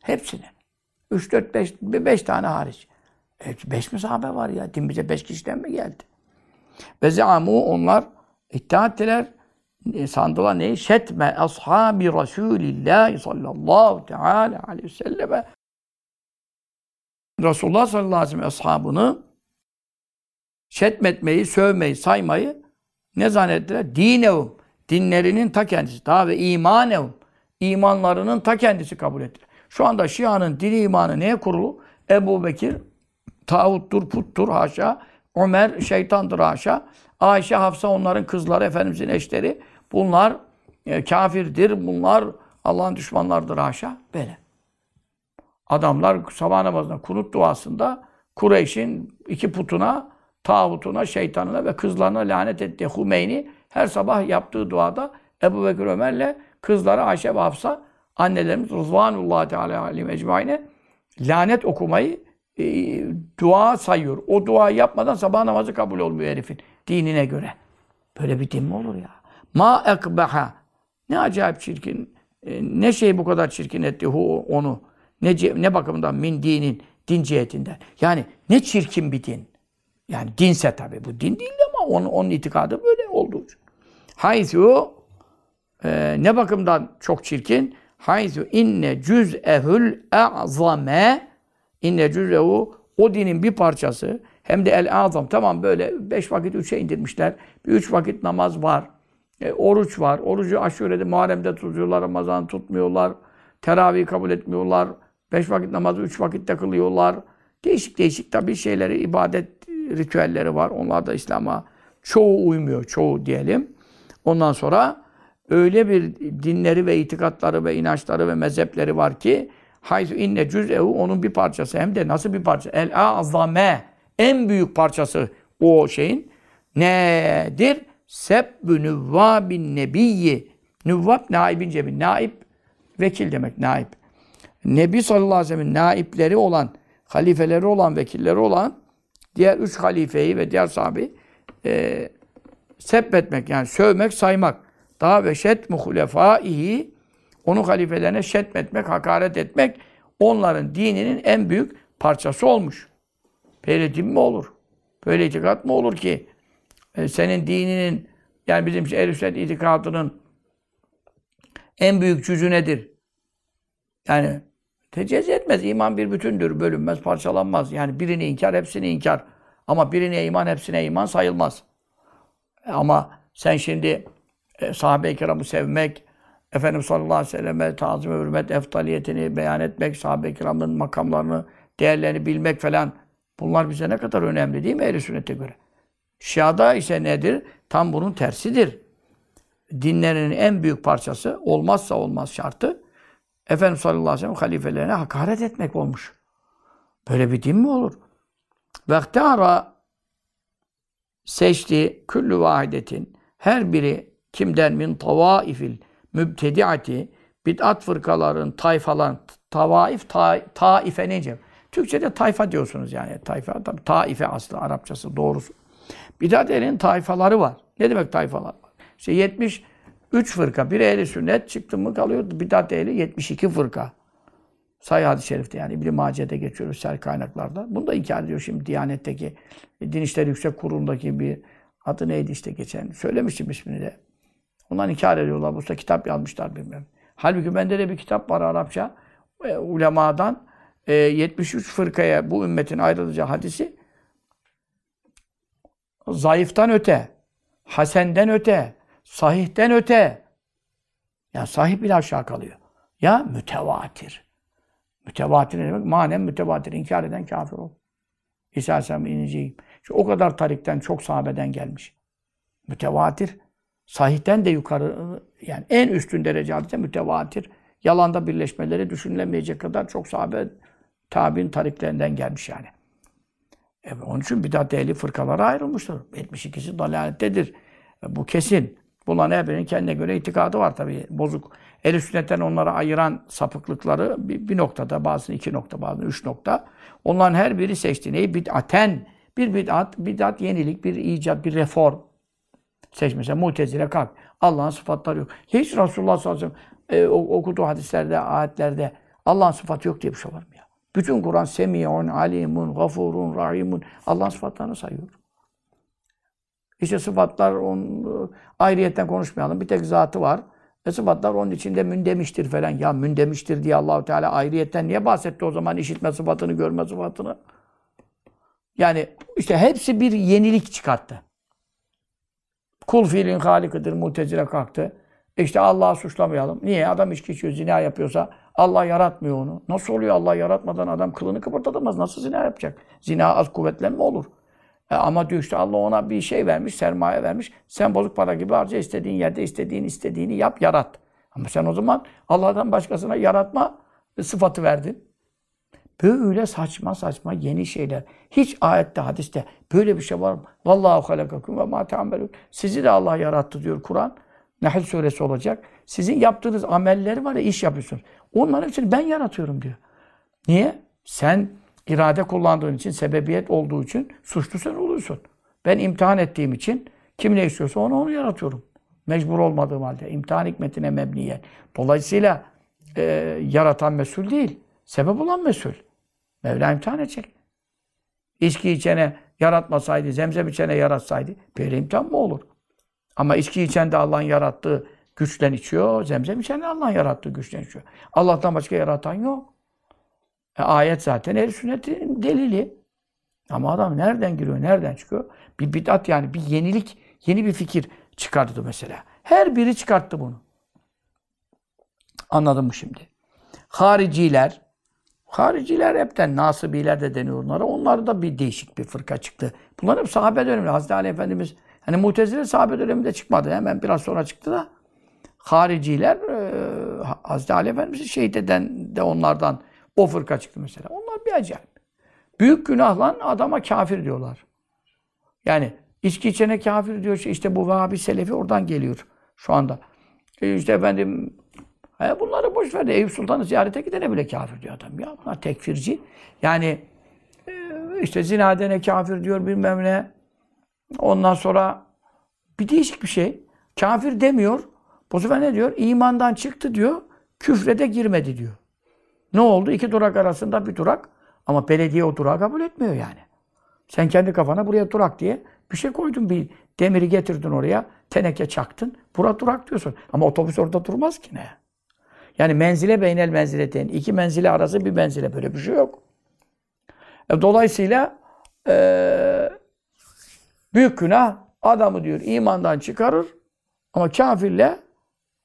Hepsini. 3, 4, 5, 5 tane hariç. E, beş mi sahabe var ya? Din bize beş kişiden mi geldi? Ve zeamu onlar iddia ettiler. Sandılar neyi? Şetme ashabi Resulillah sallallahu teala aleyhi ve selleme Resulullah sallallahu aleyhi ve sellem ashabını şetmetmeyi, sövmeyi, saymayı ne zannettiler? Dinevum. Dinlerinin ta kendisi. Daha ve imanevum. imanlarının ta kendisi kabul ettiler. Şu anda Şia'nın dini imanı neye kurulu? Ebu Bekir tağuttur, puttur haşa. Ömer şeytandır haşa. Ayşe, Hafsa onların kızları, Efendimizin eşleri. Bunlar e, kafirdir, bunlar Allah'ın düşmanlardır haşa. Böyle. Adamlar sabah namazında, kunut duasında Kureyş'in iki putuna, tağutuna, şeytanına ve kızlarına lanet etti. Hümeyni her sabah yaptığı duada Ebu Bekir Ömer'le kızları Ayşe ve Hafsa annelerimiz Rızvanullahi Teala alim ecmaine lanet okumayı e, dua sayıyor. O duayı yapmadan sabah namazı kabul olmuyor herifin dinine göre. Böyle bir din mi olur ya? Ma ekbeha. Ne acayip çirkin. e, Ne şey bu kadar çirkin etti hu onu. Ne, ne bakımdan min dinin din cihetinden. Yani ne çirkin bir din. Yani dinse tabii bu din değil ama onun, onun itikadı böyle olduğu için. Haythu e, ne bakımdan çok çirkin? Haythu inne cüz'ehül e'zame inne cüz'ehu o dinin bir parçası hem de el azam tamam böyle beş vakit üçe indirmişler. Bir üç vakit namaz var. E, oruç var. Orucu aşurede, Muharrem'de tutuyorlar. Ramazan tutmuyorlar. Teravih kabul etmiyorlar. Beş vakit namazı üç vakitte kılıyorlar. Değişik değişik tabii şeyleri, ibadet ritüelleri var. Onlar da İslam'a çoğu uymuyor. Çoğu diyelim. Ondan sonra öyle bir dinleri ve itikatları ve inançları ve mezhepleri var ki hayzu inne cüz'ehu onun bir parçası hem de nasıl bir parça? El azame en büyük parçası o şeyin nedir? Sebbü nüvvabin nebiyyi. Nüvvab naibin cebi. Naib vekil demek naib. Nebi sallallahu aleyhi ve sellem'in naipleri olan, halifeleri olan, vekilleri olan diğer üç halifeyi ve diğer sahabeyi e, sebbetmek yani sövmek, saymak. Daha ve şet muhlefaihi onun halifelerine şetmetmek, hakaret etmek onların dininin en büyük parçası olmuş. Böyle mi olur? Böyle itikat mı olur ki? E, senin dininin yani bizim ehl sünnet itikadının en büyük cüzü nedir? Yani tecezzi etmez. İman bir bütündür. Bölünmez, parçalanmaz. Yani birini inkar, hepsini inkar. Ama birine iman, hepsine iman sayılmaz. Ama sen şimdi e, sahabe-i kiramı sevmek, Efendimiz sallallahu aleyhi ve selleme tazim hürmet, eftaliyetini beyan etmek, sahabe-i kiramın makamlarını, değerlerini bilmek falan bunlar bize ne kadar önemli değil mi ehl sünnete göre? Şia'da ise nedir? Tam bunun tersidir. Dinlerinin en büyük parçası olmazsa olmaz şartı Efendimiz sallallahu aleyhi ve sellem halifelerine hakaret etmek olmuş. Böyle bir din mi olur? Vektara seçti küllü vahidetin her biri kimden min tavaifil mübtediati bid'at fırkaların, tayfaların, tavaif, ta, taife nece? Türkçe'de tayfa diyorsunuz yani. Tayfa, tabii taife aslı Arapçası doğrusu. Bid'at elin tayfaları var. Ne demek tayfalar var? İşte 73 fırka. Bir ehli sünnet çıktı mı kalıyor. Bid'at ehli 72 fırka. Sayı hadis-i şerifte yani İbn-i Mace'de geçiyoruz sel kaynaklarda. Bunu da inkar ediyor şimdi Diyanet'teki Din İşleri Yüksek Kurulu'ndaki bir adı neydi işte geçen. Söylemiştim ismini de. Ondan inkar ediyorlar. Bu kitap yazmışlar bilmem. Halbuki bende de bir kitap var Arapça. E, ulemadan e, 73 fırkaya bu ümmetin ayrılacağı hadisi zayıftan öte, hasenden öte, sahihten öte. Ya sahih bile aşağı kalıyor. Ya mütevatir. Mütevatir ne demek? Manen mütevatir. İnkar eden kafir ol. İsa Aleyhisselam ineceğim. Şu o kadar tarikten, çok sahabeden gelmiş. Mütevatir. Sahihten de yukarı, yani en üstün derece hadise mütevatir. Yalanda birleşmeleri düşünülemeyecek kadar çok sahabe tabi'in tariklerinden gelmiş yani. Evet, onun için bidat ehli fırkalara ayrılmıştır. 72'si dalalettedir. E, bu kesin. Bunların her birinin kendine göre itikadı var tabii. Bozuk. El sünnetten onlara ayıran sapıklıkları bir, bir noktada, bazı iki nokta, bazı üç nokta. Onların her biri seçti. Neyi? Bid'aten. Bir bid'at, bid'at yenilik, bir icat, bir reform. Seç mesela mutezile kalk. Allah'ın sıfatları yok. Hiç Resulullah sallallahu aleyhi ve sellem e, okuduğu hadislerde, ayetlerde Allah'ın sıfatı yok diye bir şey var mı? Bütün Kur'an semiyun, alimun, gafurun, rahimun Allah'ın sıfatlarını sayıyor. İşte sıfatlar on, ayrıyetten konuşmayalım. Bir tek zatı var. E sıfatlar onun içinde mündemiştir falan. Ya mündemiştir diye Allahu Teala ayrıyetten niye bahsetti o zaman işitme sıfatını, görme sıfatını? Yani işte hepsi bir yenilik çıkarttı. Kul fiilin halikıdır, mutezile kalktı. İşte Allah'ı suçlamayalım. Niye? Adam içki içiyor, zina yapıyorsa Allah yaratmıyor onu. Nasıl oluyor Allah yaratmadan adam kılını kıpırdatamaz. Nasıl zina yapacak? Zina az kuvvetlenme olur. E ama diyor işte Allah ona bir şey vermiş, sermaye vermiş. Sen bozuk para gibi harca istediğin yerde istediğin istediğini yap, yarat. Ama sen o zaman Allah'tan başkasına yaratma sıfatı verdin. Böyle saçma saçma yeni şeyler. Hiç ayette, hadiste böyle bir şey var mı? Vallahu halakakum ve ma. Sizi de Allah yarattı diyor Kur'an. Nahl suresi olacak. Sizin yaptığınız amelleri var ya iş yapıyorsunuz. Onların hepsini ben yaratıyorum diyor. Niye? Sen irade kullandığın için, sebebiyet olduğu için suçlu sen oluyorsun. Ben imtihan ettiğim için kim ne istiyorsa onu onu yaratıyorum. Mecbur olmadığım halde. imtihan hikmetine mebniyen. Dolayısıyla e, yaratan mesul değil. Sebep olan mesul. Mevla imtihan edecek. İçki içene yaratmasaydı, zemzem içene yaratsaydı böyle imtihan mı olur? Ama içki içen de Allah'ın yarattığı güçten içiyor. Zemzem içen de Allah'ın yarattığı güçten içiyor. Allah'tan başka yaratan yok. E, ayet zaten el sünnetin delili. Ama adam nereden giriyor, nereden çıkıyor? Bir bid'at yani bir yenilik, yeni bir fikir çıkardı mesela. Her biri çıkarttı bunu. Anladın mı şimdi? Hariciler, hariciler hepten nasibiler de deniyor onlara. Onlar da bir değişik bir fırka çıktı. Bunlar hep sahabe döneminde. Hazreti Ali Efendimiz, hani Mutezile sahabe döneminde çıkmadı. Hemen biraz sonra çıktı da. Hariciler, e, Hazreti Ali Efendimiz'i şehit eden de onlardan o fırka çıktı mesela. Onlar bir acayip. Büyük günahla adama kafir diyorlar. Yani içki içene kafir diyor. İşte bu Vahabi Selefi oradan geliyor şu anda. E işte efendim e bunları boş ver Eyüp Sultan'ı ziyarete gidene bile kafir diyor adam. Ya bunlar tekfirci. Yani e, işte zina edene kafir diyor bilmem ne. Ondan sonra bir değişik bir şey. Kafir demiyor. Bu sefer ne diyor? İmandan çıktı diyor. Küfre de girmedi diyor. Ne oldu? İki durak arasında bir durak. Ama belediye o durağı kabul etmiyor yani. Sen kendi kafana buraya durak diye bir şey koydun. Bir demiri getirdin oraya. Teneke çaktın. Bura durak diyorsun. Ama otobüs orada durmaz ki ne? Yani menzile beynel menzileteyn. iki menzile arası bir menzile. Böyle bir şey yok. E, dolayısıyla e, büyük günah adamı diyor imandan çıkarır ama kafirle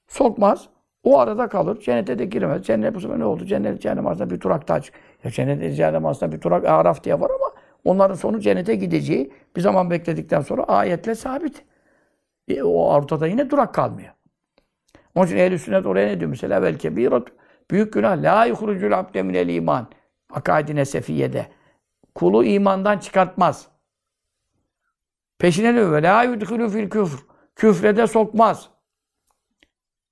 sokmaz. O arada kalır. Cennete de giremez. Cennet bu sefer ne oldu? Cennet cehennem arasında bir durak daha çık. Ya cennet cehennem arasında bir durak Araf diye var ama onların sonu cennete gideceği bir zaman bekledikten sonra ayetle sabit. E, o ortada yine durak kalmıyor. Onun için ehl sünnet oraya ne diyor mesela? Vel kebirat. Büyük günah. La yuhrucul abde minel iman. Akaidine sefiyede. Kulu imandan çıkartmaz. Peşine ne diyor? La yudhulu fil küfr. Küfrede sokmaz.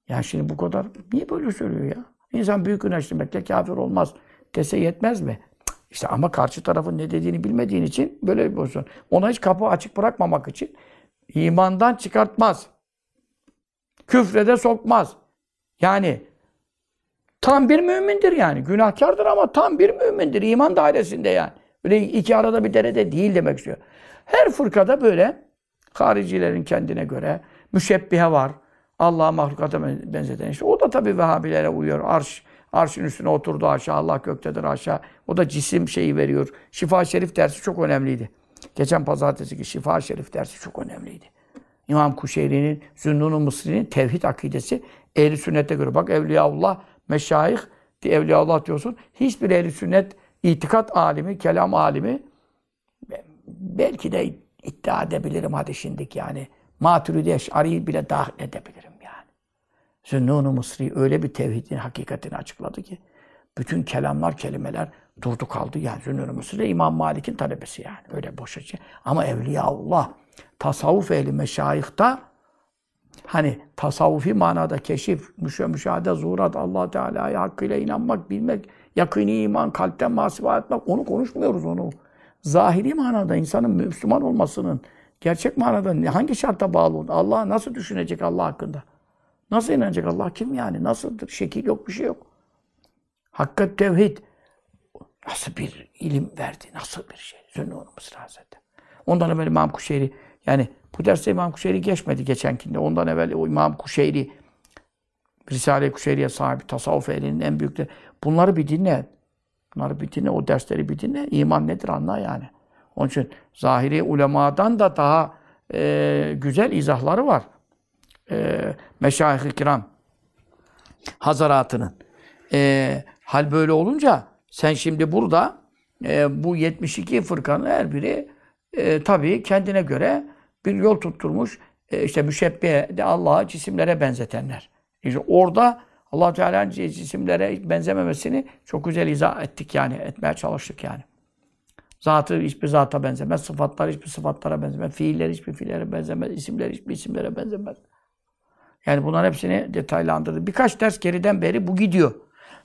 Ya şimdi bu kadar niye böyle söylüyor ya? İnsan büyük günah işlemekle kafir olmaz dese yetmez mi? İşte ama karşı tarafın ne dediğini bilmediğin için böyle bir pozisyon. Ona hiç kapı açık bırakmamak için imandan çıkartmaz. Küfrede sokmaz. Yani tam bir mümindir yani. Günahkardır ama tam bir mümindir. İman dairesinde yani. Öyle iki arada bir derede değil demek istiyor. Her fırkada böyle haricilerin kendine göre müşebbihe var. Allah'a mahlukata benzeten işte. O da tabii Vehhabilere uyuyor. Arş, arşın üstüne oturdu aşağı. Allah göktedir aşağı. O da cisim şeyi veriyor. Şifa Şerif dersi çok önemliydi. Geçen pazartesi ki Şifa Şerif dersi çok önemliydi. İmam Kuşeyri'nin, Zünnun-u Mısri'nin tevhid akidesi ehli sünnete göre. Bak Evliyaullah, meşayih, Evliyaullah diyorsun. Hiçbir ehli sünnet itikat alimi, kelam alimi belki de iddia edebilirim hadi şimdiki yani. Maturidi Eş'ari'yi bile dahil edebilirim yani. Zünnun-u Mısri öyle bir tevhidin hakikatini açıkladı ki bütün kelamlar, kelimeler durdu kaldı. Yani Zünnun-u Mısri İmam Malik'in talebesi yani. Öyle boş şey. Ama Evliyaullah, tasavvuf ehli meşayihta hani tasavvufi manada keşif, müşe, müşahede, zuhurat, allah Teala'ya hakkıyla inanmak, bilmek, yakini iman, kalpten masiva etmek, onu konuşmuyoruz onu. Zahiri manada insanın Müslüman olmasının, gerçek manada hangi şarta bağlı olur? Allah nasıl düşünecek Allah hakkında? Nasıl inanacak Allah kim yani? Nasıldır? Şekil yok, bir şey yok. Hakikat tevhid. Nasıl bir ilim verdi? Nasıl bir şey? Zünnûn-u Mısır Hazretleri. Ondan evvel İmam Kuşeyri, yani bu derste İmam Kuşeyri geçmedi geçenkinde. Ondan evvel o İmam Kuşeyri, Risale-i Kuşeyri'ye sahibi, tasavvuf ehlinin en büyükleri. Bunları bir dinle. Bunları bir dinle, o dersleri bir dinle. İman nedir anla yani. Onun için zahiri ulemadan da daha e, güzel izahları var. E, Meşayih-i Kiram Hazaratının. E, hal böyle olunca sen şimdi burada e, bu 72 fırkanın her biri e, tabii kendine göre bir yol tutturmuş. E, işte müşebbihe de Allah'a cisimlere benzetenler. İşte orada allah Teala'nın cisimlere benzememesini çok güzel izah ettik yani. Etmeye çalıştık yani. Zatı hiçbir zata benzemez. Sıfatlar hiçbir sıfatlara benzemez. Fiiller hiçbir fiillere benzemez. isimler hiçbir isimlere benzemez. Yani bunların hepsini detaylandırdı. Birkaç ders geriden beri bu gidiyor.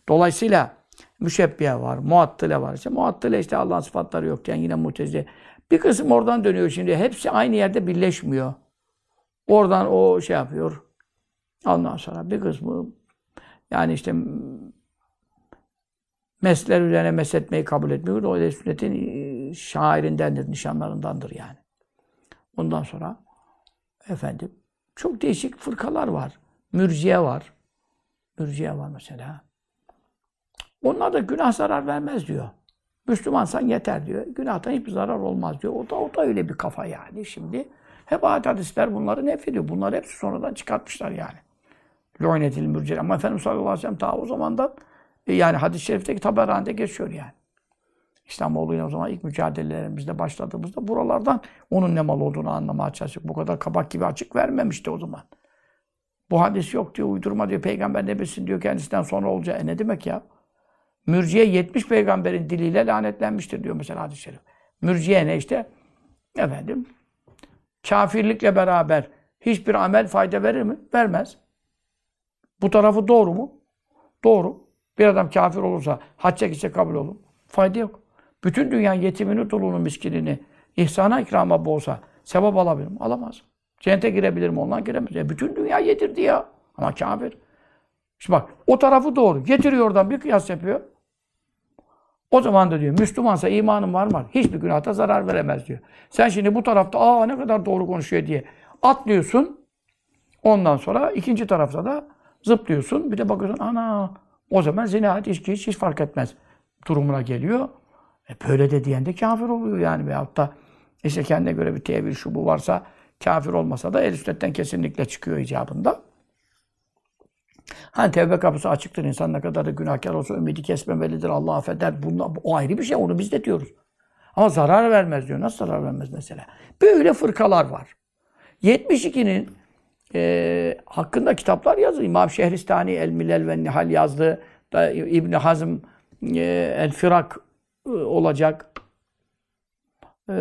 Dolayısıyla müşebbiye var, muattile var. İşte muattile işte Allah'ın sıfatları yokken yine mutezile. Bir kısım oradan dönüyor şimdi. Hepsi aynı yerde birleşmiyor. Oradan o şey yapıyor. Ondan sonra bir kısmı yani işte mesler üzerine mesletmeyi kabul etmiyor. O da sünnetin e, şairindendir, nişanlarındandır yani. Ondan sonra efendim çok değişik fırkalar var. Mürciye var. Mürciye var mesela. Onlar da günah zarar vermez diyor. Müslümansan yeter diyor. Günahtan hiçbir zarar olmaz diyor. O da, o da öyle bir kafa yani şimdi. Hep hadisler bunları nefrediyor. Bunlar hepsi sonradan çıkartmışlar yani. Lü'netil mürciye. Ama Efendimiz sallallahu aleyhi ve sellem ta o zamandan e, yani hadis-i şerifteki taberhanede geçiyor yani. İslamoğlu'yla o zaman ilk mücadelelerimizde başladığımızda buralardan onun ne mal olduğunu anlamaya çalıştık. Bu kadar kabak gibi açık vermemişti o zaman. Bu hadis yok diyor, uydurma diyor, peygamber ne bilsin diyor kendisinden sonra olacağı. E ne demek ya? Mürciye 70 peygamberin diliyle lanetlenmiştir diyor mesela hadis-i şerif. Mürciye ne işte? Efendim, kafirlikle beraber hiçbir amel fayda verir mi? Vermez. Bu tarafı doğru mu? Doğru. Bir adam kafir olursa hacca gitse kabul olur. Fayda yok. Bütün dünya yetimini, dulunu, miskinini ihsana ikrama boğsa sevap alabilir mi? Alamaz. Cennete girebilir mi? Ondan giremez. E bütün dünya yedirdi ya. Ama kafir. İşte bak o tarafı doğru. Getiriyor oradan bir kıyas yapıyor. O zaman da diyor Müslümansa imanın var mı? Hiçbir günahta zarar veremez diyor. Sen şimdi bu tarafta aa ne kadar doğru konuşuyor diye atlıyorsun. Ondan sonra ikinci tarafta da zıplıyorsun. Bir de bakıyorsun ana o zaman zina, içki hiç, hiç fark etmez durumuna geliyor. E böyle de diyen de kafir oluyor yani. Veyahut da işte kendine göre bir tevil şu bu varsa kafir olmasa da el sünnetten kesinlikle çıkıyor icabında. Hani tevbe kapısı açıktır. İnsan ne kadar da günahkar olsa ümidi kesmemelidir. Allah affeder. Bunlar, o ayrı bir şey. Onu biz de diyoruz. Ama zarar vermez diyor. Nasıl zarar vermez mesela? Böyle fırkalar var. 72'nin e, hakkında kitaplar yazdı. İmam Şehristani El Milel ve Nihal yazdı. İbn Hazm e, El Firak e, olacak. E,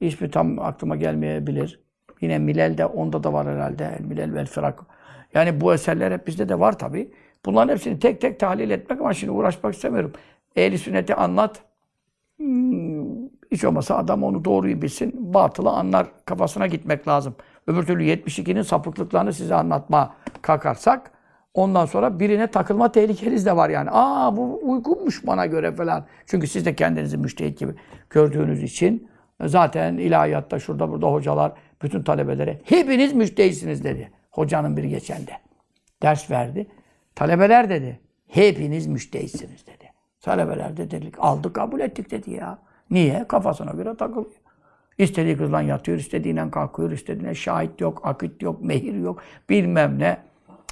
hiçbir tam aklıma gelmeyebilir. Yine Milel'de onda da var herhalde. El Milel ve El Firak. Yani bu eserler hep bizde de var tabi. Bunların hepsini tek tek tahlil etmek ama şimdi uğraşmak istemiyorum. Ehli sünneti anlat. Hmm, hiç olmasa adam onu doğruyu bilsin, batılı anlar kafasına gitmek lazım. Öbür türlü 72'nin sapıklıklarını size anlatma kalkarsak ondan sonra birine takılma tehlikeniz de var yani. Aa bu uygunmuş bana göre falan. Çünkü siz de kendinizi müştehit gibi gördüğünüz için zaten ilahiyatta şurada burada hocalar bütün talebelere hepiniz müştehitsiniz dedi. Hocanın biri geçende. Ders verdi. Talebeler dedi. Hepiniz müştehitsiniz dedi. Talebeler de dedik aldık kabul ettik dedi ya. Niye? Kafasına göre takılıyor. İstediği kızla yatıyor, istediğiyle kalkıyor, istediğine şahit yok, akit yok, mehir yok, bilmem ne.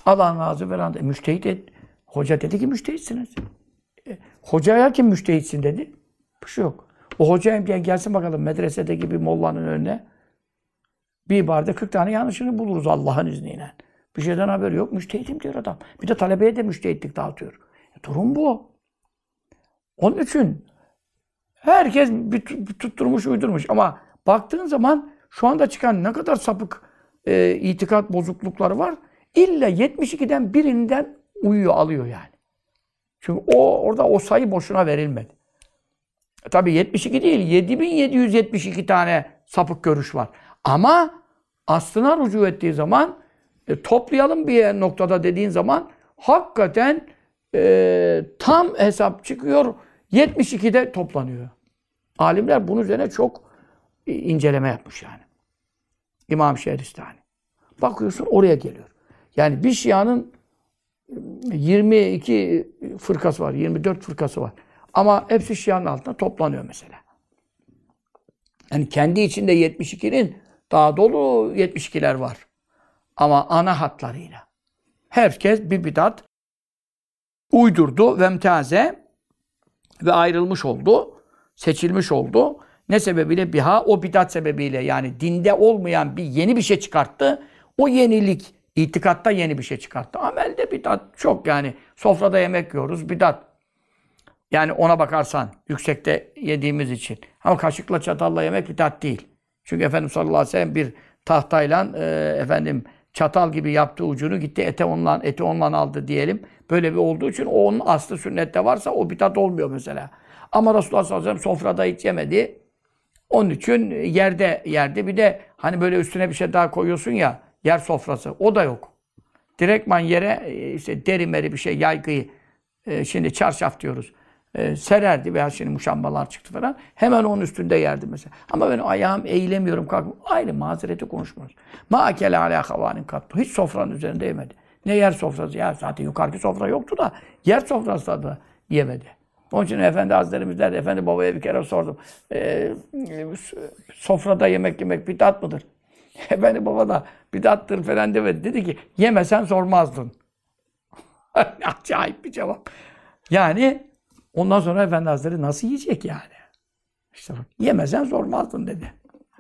Allah'ın razı veren de müştehit et. Hoca dedi ki müştehitsiniz. E, hocaya kim müştehitsin dedi. Bir şey yok. O hoca diye gelsin bakalım medresedeki bir mollanın önüne. Bir ibarede 40 tane yanlışını buluruz Allah'ın izniyle. Bir şeyden haberi yok. Müştehitim diyor adam. Bir de talebeye de müştehitlik dağıtıyor. E, durum bu. Onun için Herkes bir tutturmuş, uydurmuş. Ama baktığın zaman şu anda çıkan ne kadar sapık e, itikat bozuklukları var. İlla 72'den birinden uyuyor, alıyor yani. Çünkü o orada o sayı boşuna verilmedi. E, tabii 72 değil, 7772 tane sapık görüş var. Ama aslına rücu ettiği zaman e, toplayalım bir noktada dediğin zaman hakikaten e, tam hesap çıkıyor. 72'de toplanıyor. Alimler bunun üzerine çok inceleme yapmış yani. İmam Şehristani. Bakıyorsun oraya geliyor. Yani bir Şia'nın 22 fırkası var, 24 fırkası var. Ama hepsi Şia'nın altında toplanıyor mesela. Yani kendi içinde 72'nin daha dolu 72'ler var. Ama ana hatlarıyla. Herkes bir bidat uydurdu ve mtaze ve ayrılmış oldu seçilmiş oldu. Ne sebebiyle? Biha o bidat sebebiyle yani dinde olmayan bir yeni bir şey çıkarttı. O yenilik itikatta yeni bir şey çıkarttı. Amelde bidat çok yani. Sofrada yemek yiyoruz bidat. Yani ona bakarsan yüksekte yediğimiz için. Ama kaşıkla çatalla yemek bidat değil. Çünkü Efendimiz sallallahu aleyhi ve sellem bir tahtayla e, efendim çatal gibi yaptığı ucunu gitti ete ondan eti ondan aldı diyelim. Böyle bir olduğu için o onun aslı sünnette varsa o bidat olmuyor mesela. Ama Resulullah sallallahu aleyhi ve sellem sofrada hiç yemedi. Onun için yerde yerde bir de hani böyle üstüne bir şey daha koyuyorsun ya yer sofrası o da yok. Direktman yere e, işte deri meri bir şey yaygıyı e, şimdi çarşaf diyoruz. E, sererdi veya şimdi muşambalar çıktı falan. Hemen onun üstünde yerdi mesela. Ama ben ayağım eğilemiyorum kalkmıyorum. Aynı mazereti konuşmuyoruz. Ma akele ala havanin kattu. Hiç sofranın üzerinde yemedi. Ne yer sofrası? Ya zaten yukarıki sofra yoktu da yer sofrası da yemedi. Onun için Efendi Hazretlerimiz derdi, Efendi babaya bir kere sordum. E, sofrada yemek yemek bidat mıdır? Efendi baba da bidattır falan demedi. Dedi ki yemesen sormazdın. Acayip bir cevap. Yani ondan sonra Efendi Hazretleri nasıl yiyecek yani? İşte bak, yemesen sormazdın dedi.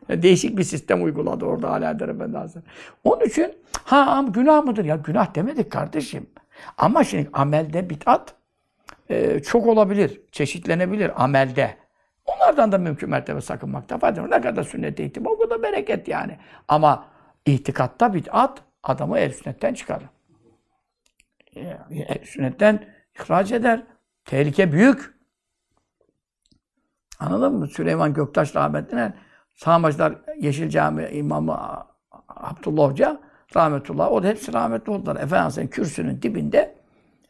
Yani değişik bir sistem uyguladı orada Alaeddin Efendi Hazretleri. Onun için ha günah mıdır? Ya günah demedik kardeşim. Ama şimdi amelde bid'at e, çok olabilir, çeşitlenebilir amelde. Onlardan da mümkün mertebe sakınmakta fayda var. Ne kadar sünnet ihtimal o kadar bereket yani. Ama itikatta bid'at adamı el sünnetten çıkarır. El sünnetten ihraç eder. Tehlike büyük. Anladın mı? Süleyman Göktaş rahmetine Sağmacılar Yeşil Cami imamı Abdullah Hoca rahmetullah. O da hepsi rahmetli oldular. Efendimiz'in kürsünün dibinde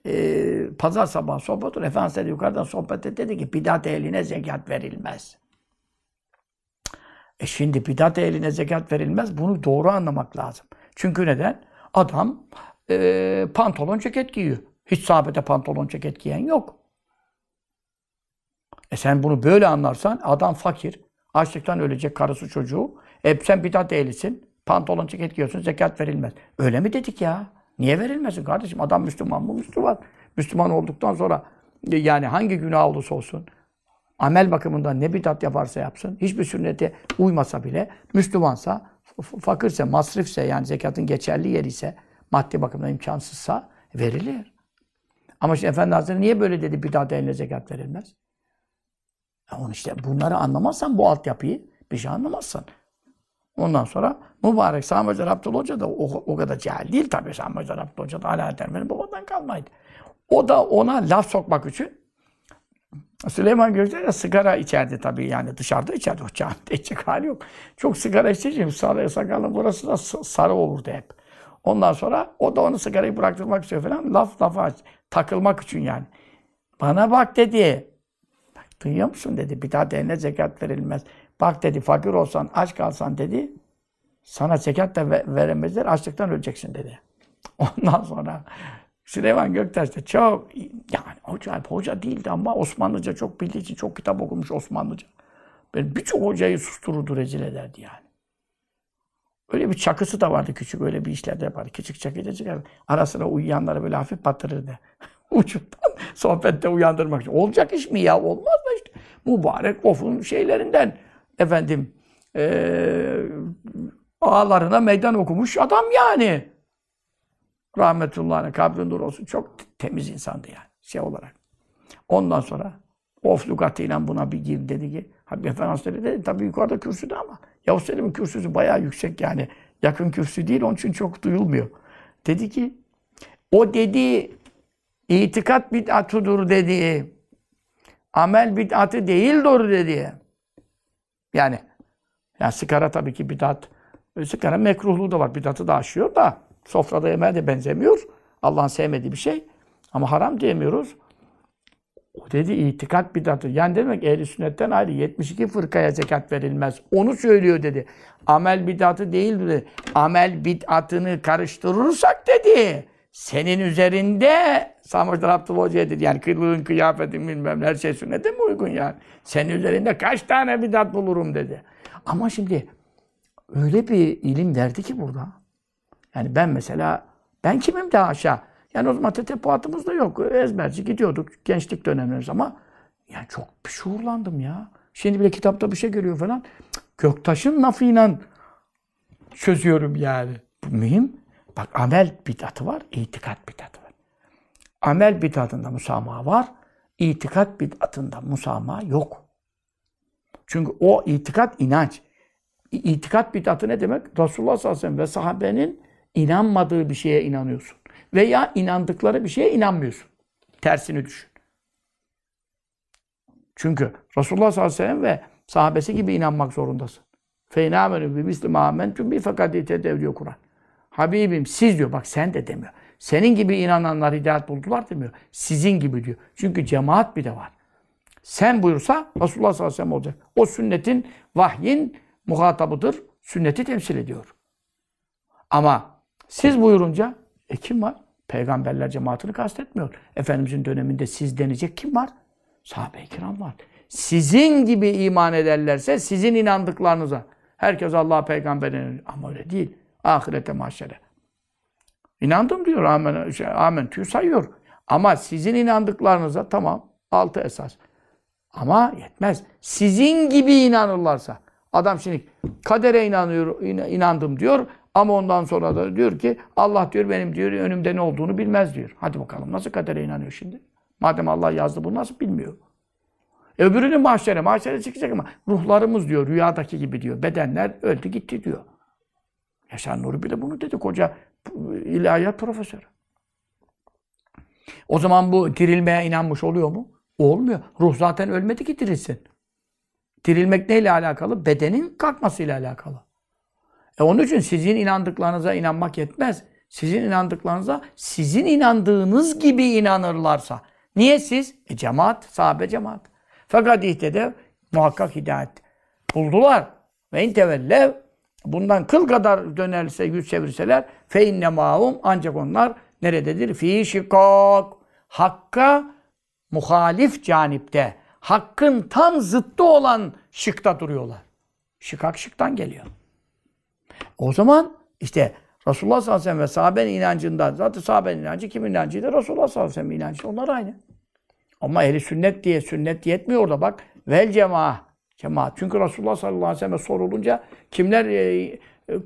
e, pazar sabahı sohbet olur. Efendimiz yukarıdan sohbet etti. Dedi ki bidat ehline zekat verilmez. E şimdi bidat ehline zekat verilmez. Bunu doğru anlamak lazım. Çünkü neden? Adam e, pantolon ceket giyiyor. Hiç sahabede pantolon ceket giyen yok. E sen bunu böyle anlarsan adam fakir. Açlıktan ölecek karısı çocuğu. E sen bidat ehlisin. Pantolon ceket giyiyorsun zekat verilmez. Öyle mi dedik ya? Niye verilmesin kardeşim? Adam Müslüman mı? Müslüman. Müslüman olduktan sonra yani hangi günah olursa olsun amel bakımından ne bidat yaparsa yapsın, hiçbir sünnete uymasa bile Müslümansa, fakirse, masrifse yani zekatın geçerli yeri ise, maddi bakımdan imkansızsa verilir. Ama şimdi Efendi Hazretleri niye böyle dedi bidat eline zekat verilmez? Ya onu işte bunları anlamazsan bu altyapıyı bir şey anlamazsan. Ondan sonra mübarek Sami Hoca Abdullah Hoca da o, o kadar cahil değil tabii. Sami Hoca Abdullah Hoca da hala benim babadan kalmaydı. O da ona laf sokmak için Süleyman Gökçe de sigara içerdi tabii yani dışarıda içerdi. O camide içecek hali yok. Çok sigara içeceğim. Sarı sakalın burası da sarı olurdu hep. Ondan sonra o da onu sigarayı bıraktırmak istiyor falan. Laf lafa takılmak için yani. Bana bak dedi. Duyuyor musun dedi. Bir daha derine zekat verilmez. Bak dedi fakir olsan, aç kalsan dedi. Sana zekat da veremezler, açlıktan öleceksin dedi. Ondan sonra Süleyman Göktaş da çok yani hoca, hoca değildi ama Osmanlıca çok bildiği için çok kitap okumuş Osmanlıca. Ben birçok hocayı sustururdu, rezil ederdi yani. Öyle bir çakısı da vardı küçük, öyle bir işler de yapardı. Küçük çakıyla çıkardı. Ara sıra uyuyanları böyle hafif batırırdı. Ucundan sohbette uyandırmak için. Olacak iş mi ya? Olmaz? Mübarek ofun şeylerinden efendim ee, ağalarına meydan okumuş adam yani. Rahmetullah'ın kabrin nur olsun. Çok temiz insandı yani şey olarak. Ondan sonra of lügatıyla buna bir gir dedi ki Habib Efendi Hazretleri dedi tabii yukarıda kürsüde ama Yavuz Selim'in kürsüsü bayağı yüksek yani. Yakın kürsü değil onun için çok duyulmuyor. Dedi ki o dedi itikat bid'atudur dedi. Amel bid'atı değildir dedi. Yani yani sigara tabii ki bid'at. Sigara mekruhluğu da var. Bid'atı da aşıyor da. Sofrada yemeğe de benzemiyor. Allah'ın sevmediği bir şey. Ama haram diyemiyoruz. O dedi itikat bid'atı. Yani demek ehli sünnetten ayrı 72 fırkaya zekat verilmez. Onu söylüyor dedi. Amel bid'atı değil dedi. Amel bid'atını karıştırırsak dedi. Senin üzerinde Samurdan Abdullah Hoca'ya dedi. Yani kılığın, kıyafetin bilmem her şey sünnete mi uygun yani? Senin üzerinde kaç tane bidat bulurum dedi. Ama şimdi öyle bir ilim verdi ki burada. Yani ben mesela, ben kimim daha aşağı? Yani o zaman tetepuatımız da yok. Ezberci gidiyorduk gençlik dönemlerimiz ama yani çok şuurlandım ya. Şimdi bile kitapta bir şey görüyor falan. Göktaş'ın lafıyla çözüyorum yani. Bu mühim. Bak amel bidatı var, itikat bidatı var. Amel bidatında musamaha var, itikat bidatında musamaha yok. Çünkü o itikat inanç. İtikat bidatı ne demek? Resulullah sallallahu aleyhi ve sellem ve sahabenin inanmadığı bir şeye inanıyorsun. Veya inandıkları bir şeye inanmıyorsun. Tersini düşün. Çünkü Resulullah sallallahu aleyhi ve sellem ve sahabesi gibi inanmak zorundasın. Bi misli mâ amentum bi fakat diyor Kur'an. Habibim siz diyor bak sen de demiyor. Senin gibi inananlar hidayet buldular demiyor. Sizin gibi diyor. Çünkü cemaat bir de var. Sen buyursa Resulullah sallallahu aleyhi ve sellem olacak. O sünnetin, vahyin muhatabıdır. Sünneti temsil ediyor. Ama siz buyurunca e kim var? Peygamberler cemaatini kastetmiyor. Efendimizin döneminde siz denecek kim var? Sahabe-i kiram var. Sizin gibi iman ederlerse sizin inandıklarınıza. Herkes Allah'a peygamberine ama öyle değil. Ahirete mahşere. İnandım diyor. Amen, şey, amentüyü sayıyor. Ama sizin inandıklarınıza tamam. Altı esas. Ama yetmez. Sizin gibi inanırlarsa. Adam şimdi kadere inanıyor, inandım diyor. Ama ondan sonra da diyor ki Allah diyor benim diyor önümde ne olduğunu bilmez diyor. Hadi bakalım nasıl kadere inanıyor şimdi? Madem Allah yazdı bunu nasıl bilmiyor? Öbürünün mahşere, mahşere çıkacak ama ruhlarımız diyor rüyadaki gibi diyor. Bedenler öldü gitti diyor. Yaşar Nuri bile bunu dedi koca ilahiyat profesörü. O zaman bu dirilmeye inanmış oluyor mu? Olmuyor. Ruh zaten ölmedi ki dirilsin. Dirilmek neyle alakalı? Bedenin kalkmasıyla alakalı. E onun için sizin inandıklarınıza inanmak yetmez. Sizin inandıklarınıza sizin inandığınız gibi inanırlarsa. Niye siz? E cemaat, sahabe cemaat. Fakat ihtede muhakkak hidayet buldular. Ve intevellev bundan kıl kadar dönerse, yüz çevirseler fe inne mahum ancak onlar nerededir? Fi şikak. Hakka muhalif canipte. Hakkın tam zıttı olan şıkta duruyorlar. Şıkak şıktan geliyor. O zaman işte Resulullah sallallahu aleyhi ve sellem ve sahabenin inancından, zaten sahabenin inancı kimin inancıydı? Resulullah sallallahu aleyhi ve sellem inancı. Onlar aynı. Ama ehli sünnet diye sünnet yetmiyor orada bak. Vel cemaat. Cemaat. Çünkü Resulullah sallallahu aleyhi ve sellem sorulunca kimler e, e,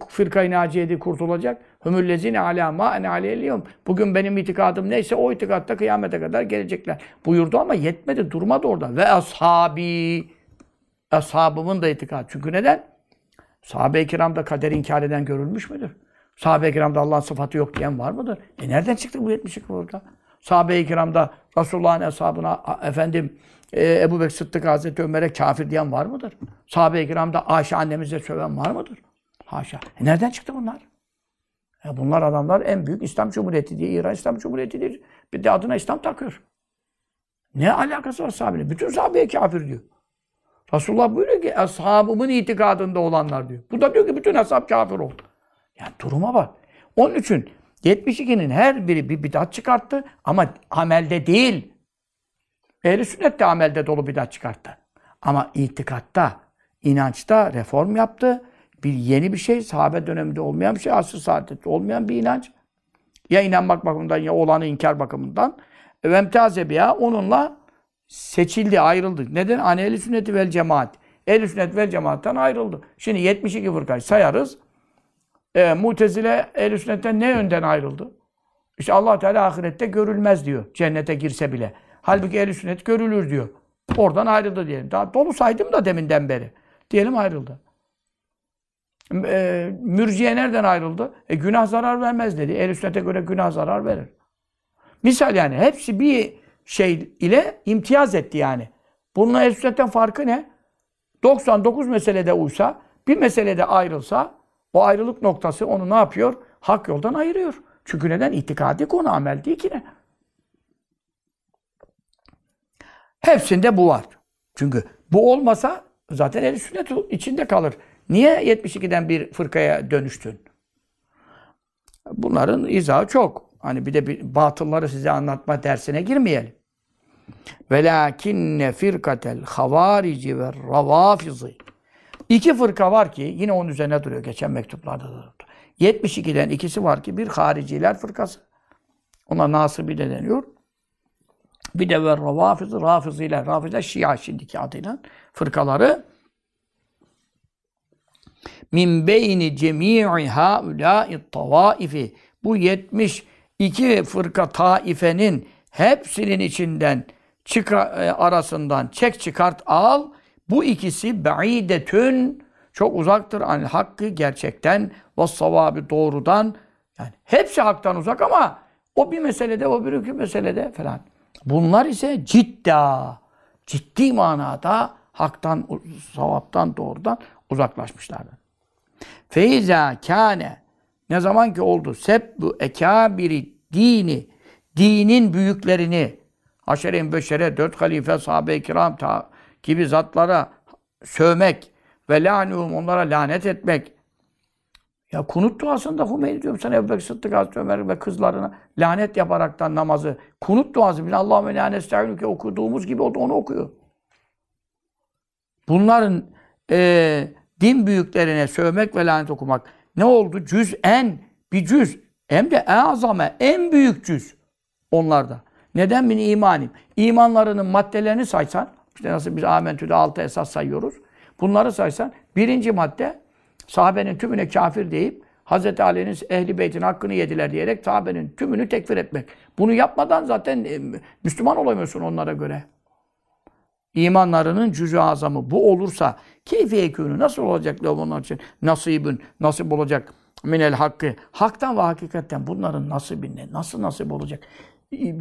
fırka-i naciyede kurtulacak? Hümüllezine alâ mâ ene aleyhiyum. Bugün benim itikadım neyse o itikatta kıyamete kadar gelecekler. Buyurdu ama yetmedi. Durmadı orada. Ve ashabi. Ashabımın da itikadı. Çünkü neden? Sahabe-i kiramda kader inkar eden görülmüş müdür? Sahabe-i kiramda Allah'ın sıfatı yok diyen var mıdır? E nereden çıktı bu 72 burada? Sahabe-i kiramda Resulullah'ın hesabına efendim e, Ebu Bekir Sıddık Hazreti Ömer'e kafir diyen var mıdır? Sahabe-i kiramda Ayşe annemize söven var mıdır? Haşa. E nereden çıktı bunlar? E bunlar adamlar en büyük İslam Cumhuriyeti diye İran İslam Cumhuriyeti'dir. Bir de adına İslam takıyor. Ne alakası var sahabeyle? Bütün sahabeye kafir diyor. Resulullah buyuruyor ki ashabımın itikadında olanlar diyor. Bu da diyor ki bütün ashab kafir oldu. Yani duruma bak. Onun için 72'nin her biri bir bidat çıkarttı ama amelde değil. Ehl-i sünnet de amelde dolu bidat çıkarttı. Ama itikatta, inançta reform yaptı. Bir yeni bir şey, sahabe döneminde olmayan bir şey, asr saadette olmayan bir inanç. Ya inanmak bakımından ya olanı inkar bakımından. Ve biha onunla seçildi, ayrıldı. Neden? Hani ehl sünneti vel cemaat. ehl sünnet vel cemaattan ayrıldı. Şimdi 72 fırkayı sayarız. E, Mutezile ehl sünnetten ne yönden ayrıldı? İşte allah Teala ahirette görülmez diyor. Cennete girse bile. Halbuki ehl sünnet görülür diyor. Oradan ayrıldı diyelim. Daha dolu saydım da deminden beri. Diyelim ayrıldı. E, mürciye nereden ayrıldı? E, günah zarar vermez dedi. ehl sünnete göre günah zarar verir. Misal yani hepsi bir şey ile imtiyaz etti yani. Bununla ehl sünnetten farkı ne? 99 meselede uysa, bir meselede ayrılsa o ayrılık noktası onu ne yapıyor? Hak yoldan ayırıyor. Çünkü neden? İtikadi konu, amel değil ki ne? Hepsinde bu var. Çünkü bu olmasa zaten el sünnet içinde kalır. Niye 72'den bir fırkaya dönüştün? Bunların izahı çok. Hani bir de bir batılları size anlatma dersine girmeyelim. Velakinne firkatel havarici ve ravafizi İki fırka var ki yine onun üzerine duruyor. Geçen mektuplarda da durdu. 72'den ikisi var ki bir hariciler fırkası. Ona Nasibi de deniyor. Bir de ve Rafiz, Rafiziler, Rafiziler Şia şimdiki adıyla fırkaları. Min beyni cemii haulâ'i tavaifi bu 72 fırka taifenin hepsinin içinden çıka, e, arasından çek çıkart al. Bu ikisi ba'idetün. Çok uzaktır. An hakkı gerçekten ve savabı doğrudan. Yani hepsi haktan uzak ama o bir meselede, o bir meselede falan. Bunlar ise cidda, ciddi manada haktan, savaptan doğrudan uzaklaşmışlardır. Feiza kâne ne zaman ki oldu sebbu ekâbiri dini dinin büyüklerini aşere-i beşere, dört halife, sahabe-i kiram ta, gibi zatlara sövmek ve lânuhum onlara lanet etmek. Ya kunut duasında Hümeyni diyorum sana Ebu Bekir Sıddık Hazreti Ömer ve kızlarına lanet yaparaktan namazı. Kunut duası bile Allahümme la nesta'inuke okuduğumuz gibi o da onu okuyor. Bunların e, din büyüklerine sövmek ve lanet okumak ne oldu? Cüz en bir cüz hem de azame en büyük cüz onlarda. Neden min imanim? İmanlarının maddelerini saysan, işte nasıl biz Amentü'de altı esas sayıyoruz. Bunları saysan, birinci madde sahabenin tümüne kafir deyip Hz. Ali'nin ehli beytin hakkını yediler diyerek sahabenin tümünü tekfir etmek. Bunu yapmadan zaten e, Müslüman olamıyorsun onlara göre. İmanlarının cüzü azamı bu olursa keyfi ekûnü nasıl olacak onlar için? Nasibün, nasip olacak minel hakkı. Haktan ve hakikatten bunların nasibi ne? Nasıl nasip olacak?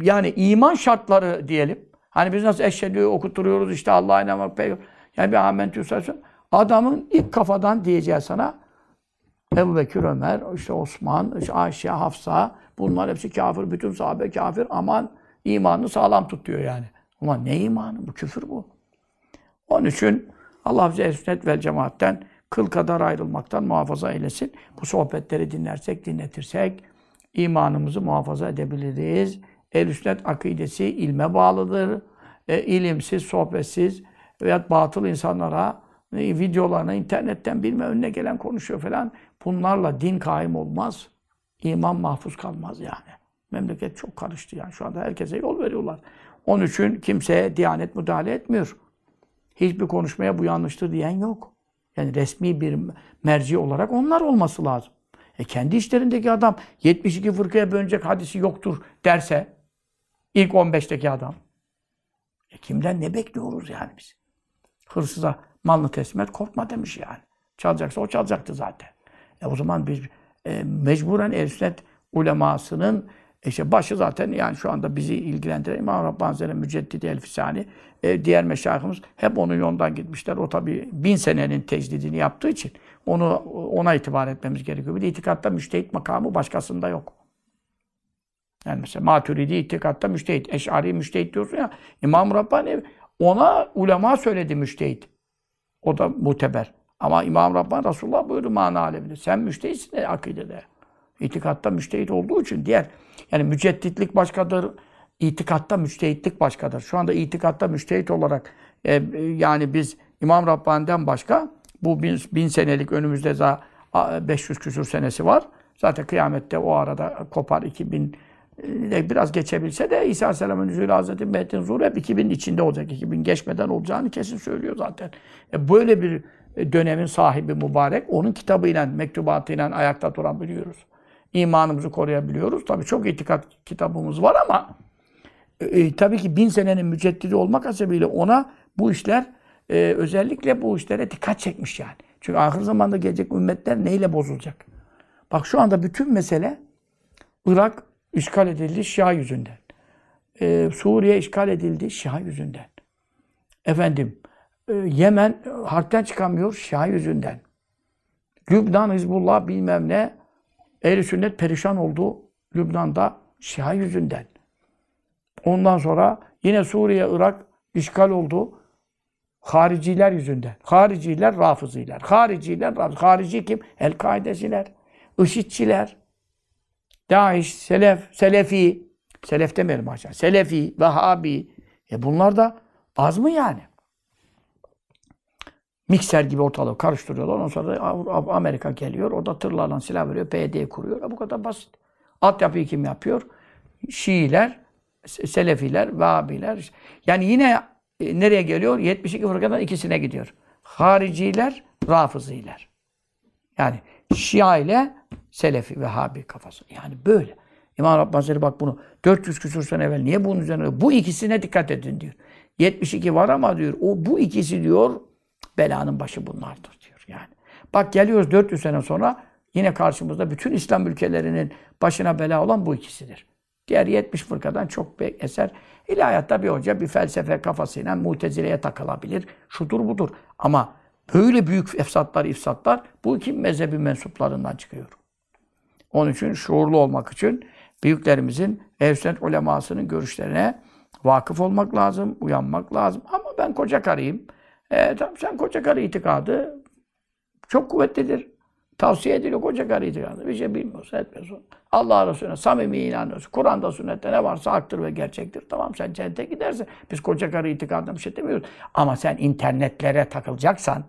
Yani iman şartları diyelim. Hani biz nasıl eşhedü okuturuyoruz işte Allah'a inanmak, peygamber. Yani bir amentü Adamın ilk kafadan diyeceği sana Ebu Bekir, Ömer, işte Osman, işte Ayşe, Hafsa bunlar hepsi kafir. Bütün sahabe kafir. Aman imanını sağlam tut diyor yani. Ama ne imanı? Bu küfür bu. Onun için Allah bize sünnet vel cemaatten kıl kadar ayrılmaktan muhafaza eylesin. Bu sohbetleri dinlersek, dinletirsek imanımızı muhafaza edebiliriz. El sünnet akidesi ilme bağlıdır. E, ilimsiz, sohbetsiz veya batıl insanlara videolarına internetten bilme önüne gelen konuşuyor falan. Bunlarla din kaim olmaz. İman mahfuz kalmaz yani. Memleket çok karıştı yani. Şu anda herkese yol veriyorlar. Onun için kimseye Diyanet müdahale etmiyor. Hiçbir konuşmaya bu yanlıştır diyen yok. Yani resmi bir merci olarak onlar olması lazım. E kendi işlerindeki adam 72 fırkaya bölünecek hadisi yoktur derse ilk 15'teki adam. E kimden ne bekliyoruz yani biz? Hırsıza malını teslim et korkma demiş yani. Çalacaksa o çalacaktı zaten. E o zaman biz e, mecburen el ulemasının işte başı zaten yani şu anda bizi ilgilendiren İmam Rabbani Hazretleri Müceddidi Elfisani, e, diğer meşayihimiz hep onun yoldan gitmişler. O tabi bin senenin tecdidini yaptığı için onu ona itibar etmemiz gerekiyor. Bir de itikatta müştehit makamı başkasında yok. Yani mesela Maturidi itikatta müştehit, Eş'ari müştehit diyorsun ya. İmam Rabbani ona ulema söyledi müştehit. O da muteber. Ama İmam Rabbani Resulullah buyurdu mana aleminde. Sen müştehitsin de akidede. İtikatta müştehit olduğu için diğer yani mücedditlik başkadır, itikatta müştehitlik başkadır. Şu anda itikatta müştehit olarak e, yani biz İmam Rabbani'den başka bu bin, bin senelik önümüzde daha 500 küsur senesi var. Zaten kıyamette o arada kopar 2000 e, biraz geçebilse de İsa Aleyhisselam'ın Nüzulü Hazreti Mehdi'nin zuhuru hep 2000 içinde olacak. 2000 geçmeden olacağını kesin söylüyor zaten. E böyle bir dönemin sahibi mübarek. Onun kitabıyla, mektubatıyla ayakta durabiliyoruz imanımızı koruyabiliyoruz. Tabii çok itikat kitabımız var ama e, e, tabii ki bin senenin müceddidi olmak hasebiyle ona bu işler e, özellikle bu işlere dikkat çekmiş yani. Çünkü ahir zamanda gelecek ümmetler neyle bozulacak? Bak şu anda bütün mesele Irak işgal edildi Şia yüzünden. Ee, Suriye işgal edildi Şia yüzünden. Efendim e, Yemen harpten çıkamıyor Şia yüzünden. Lübnan, Hizbullah bilmem ne Ehl-i sünnet perişan oldu Lübnan'da Şia yüzünden. Ondan sonra yine Suriye, Irak işgal oldu. Hariciler yüzünden. Hariciler, Rafıziler. Hariciler, Rafız. Harici kim? El-Kaidesiler. IŞİD'çiler. Daesh, Selef, Selefi. Selef demeyelim aşağı. Selefi, Vehhabi. E bunlar da az mı yani? mikser gibi ortalığı karıştırıyorlar. Ondan sonra Amerika geliyor. O da tırlarla silah veriyor. PYD kuruyor. Bu kadar basit. Altyapıyı kim yapıyor? Şiiler, Selefiler, Vahabiler. Yani yine e, nereye geliyor? 72 fırkadan ikisine gidiyor. Hariciler, Rafıziler. Yani Şia ile Selefi, Vehhabi kafası. Yani böyle. İmam Rabbani bak bunu 400 küsur sene evvel niye bunun üzerine bu ikisine dikkat edin diyor. 72 var ama diyor o bu ikisi diyor Belanın başı bunlardır diyor yani. Bak geliyoruz 400 sene sonra yine karşımızda bütün İslam ülkelerinin başına bela olan bu ikisidir. Diğer 70 fırkadan çok bir eser. İlahiyatta bir hoca bir felsefe kafasıyla mutezileye takılabilir. Şudur budur. Ama böyle büyük efsatlar, ifsatlar bu iki mezhebi mensuplarından çıkıyor. Onun için şuurlu olmak için büyüklerimizin, ehl ulemasının görüşlerine vakıf olmak lazım, uyanmak lazım. Ama ben koca karıyım. E, tamam sen koca karı itikadı çok kuvvetlidir. Tavsiye ediliyor koca karı itikadı. Bir şey bilmiyorsun, etmiyorsun. Allah Resulüne samimi inanıyorsun. Kur'an'da, sünnette ne varsa haktır ve gerçektir. Tamam sen cennete gidersin. Biz koca karı itikadına bir şey demiyoruz. Ama sen internetlere takılacaksan,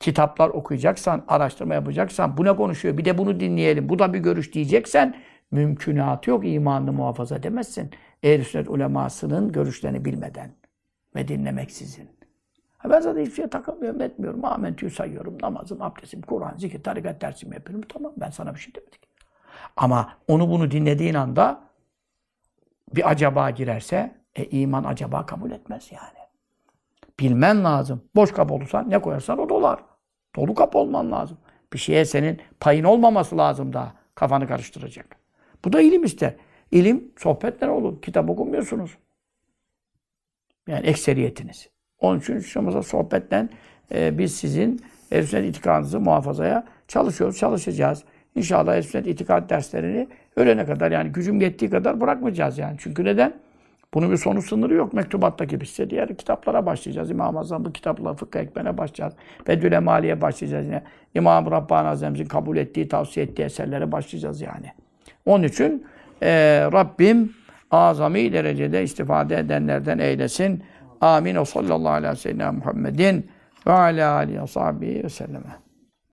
kitaplar okuyacaksan, araştırma yapacaksan, bu ne konuşuyor, bir de bunu dinleyelim, bu da bir görüş diyeceksen, mümkünatı yok imanını muhafaza edemezsin. Ehl-i sünnet ulemasının görüşlerini bilmeden ve dinlemeksizin. Ben zaten hiçbir şeye takılmıyorum, etmiyorum. Amentüyü sayıyorum, namazım, abdestim, Kur'an, zikir, tarikat dersimi yapıyorum. Tamam ben sana bir şey demedik. Ama onu bunu dinlediğin anda bir acaba girerse, e, iman acaba kabul etmez yani. Bilmen lazım. Boş kap olursan ne koyarsan o dolar. Dolu kap olman lazım. Bir şeye senin payın olmaması lazım daha. Kafanı karıştıracak. Bu da ilim ister. İlim sohbetler olur. Kitap okumuyorsunuz. Yani ekseriyetiniz. Onun için şumuza sohbetten e, biz sizin Ehl-i itikadınızı muhafazaya çalışıyoruz, çalışacağız. İnşallah Ehl-i itikad derslerini ölene kadar yani gücüm yettiği kadar bırakmayacağız yani. Çünkü neden? Bunun bir sonu sınırı yok mektubatta gibi. İşte diğer kitaplara başlayacağız. İmam-ı Azam bu kitapla Fıkıh Ekber'e başlayacağız. Bedül Emali'ye başlayacağız yine. İmam-ı Rabbani Azam'ın kabul ettiği, tavsiye ettiği eserlere başlayacağız yani. Onun için e, Rabbim azami derecede istifade edenlerden eylesin. Amin. O sallallahu aleyhi ve sellem Muhammedin ve ala aleyhi ve selleme.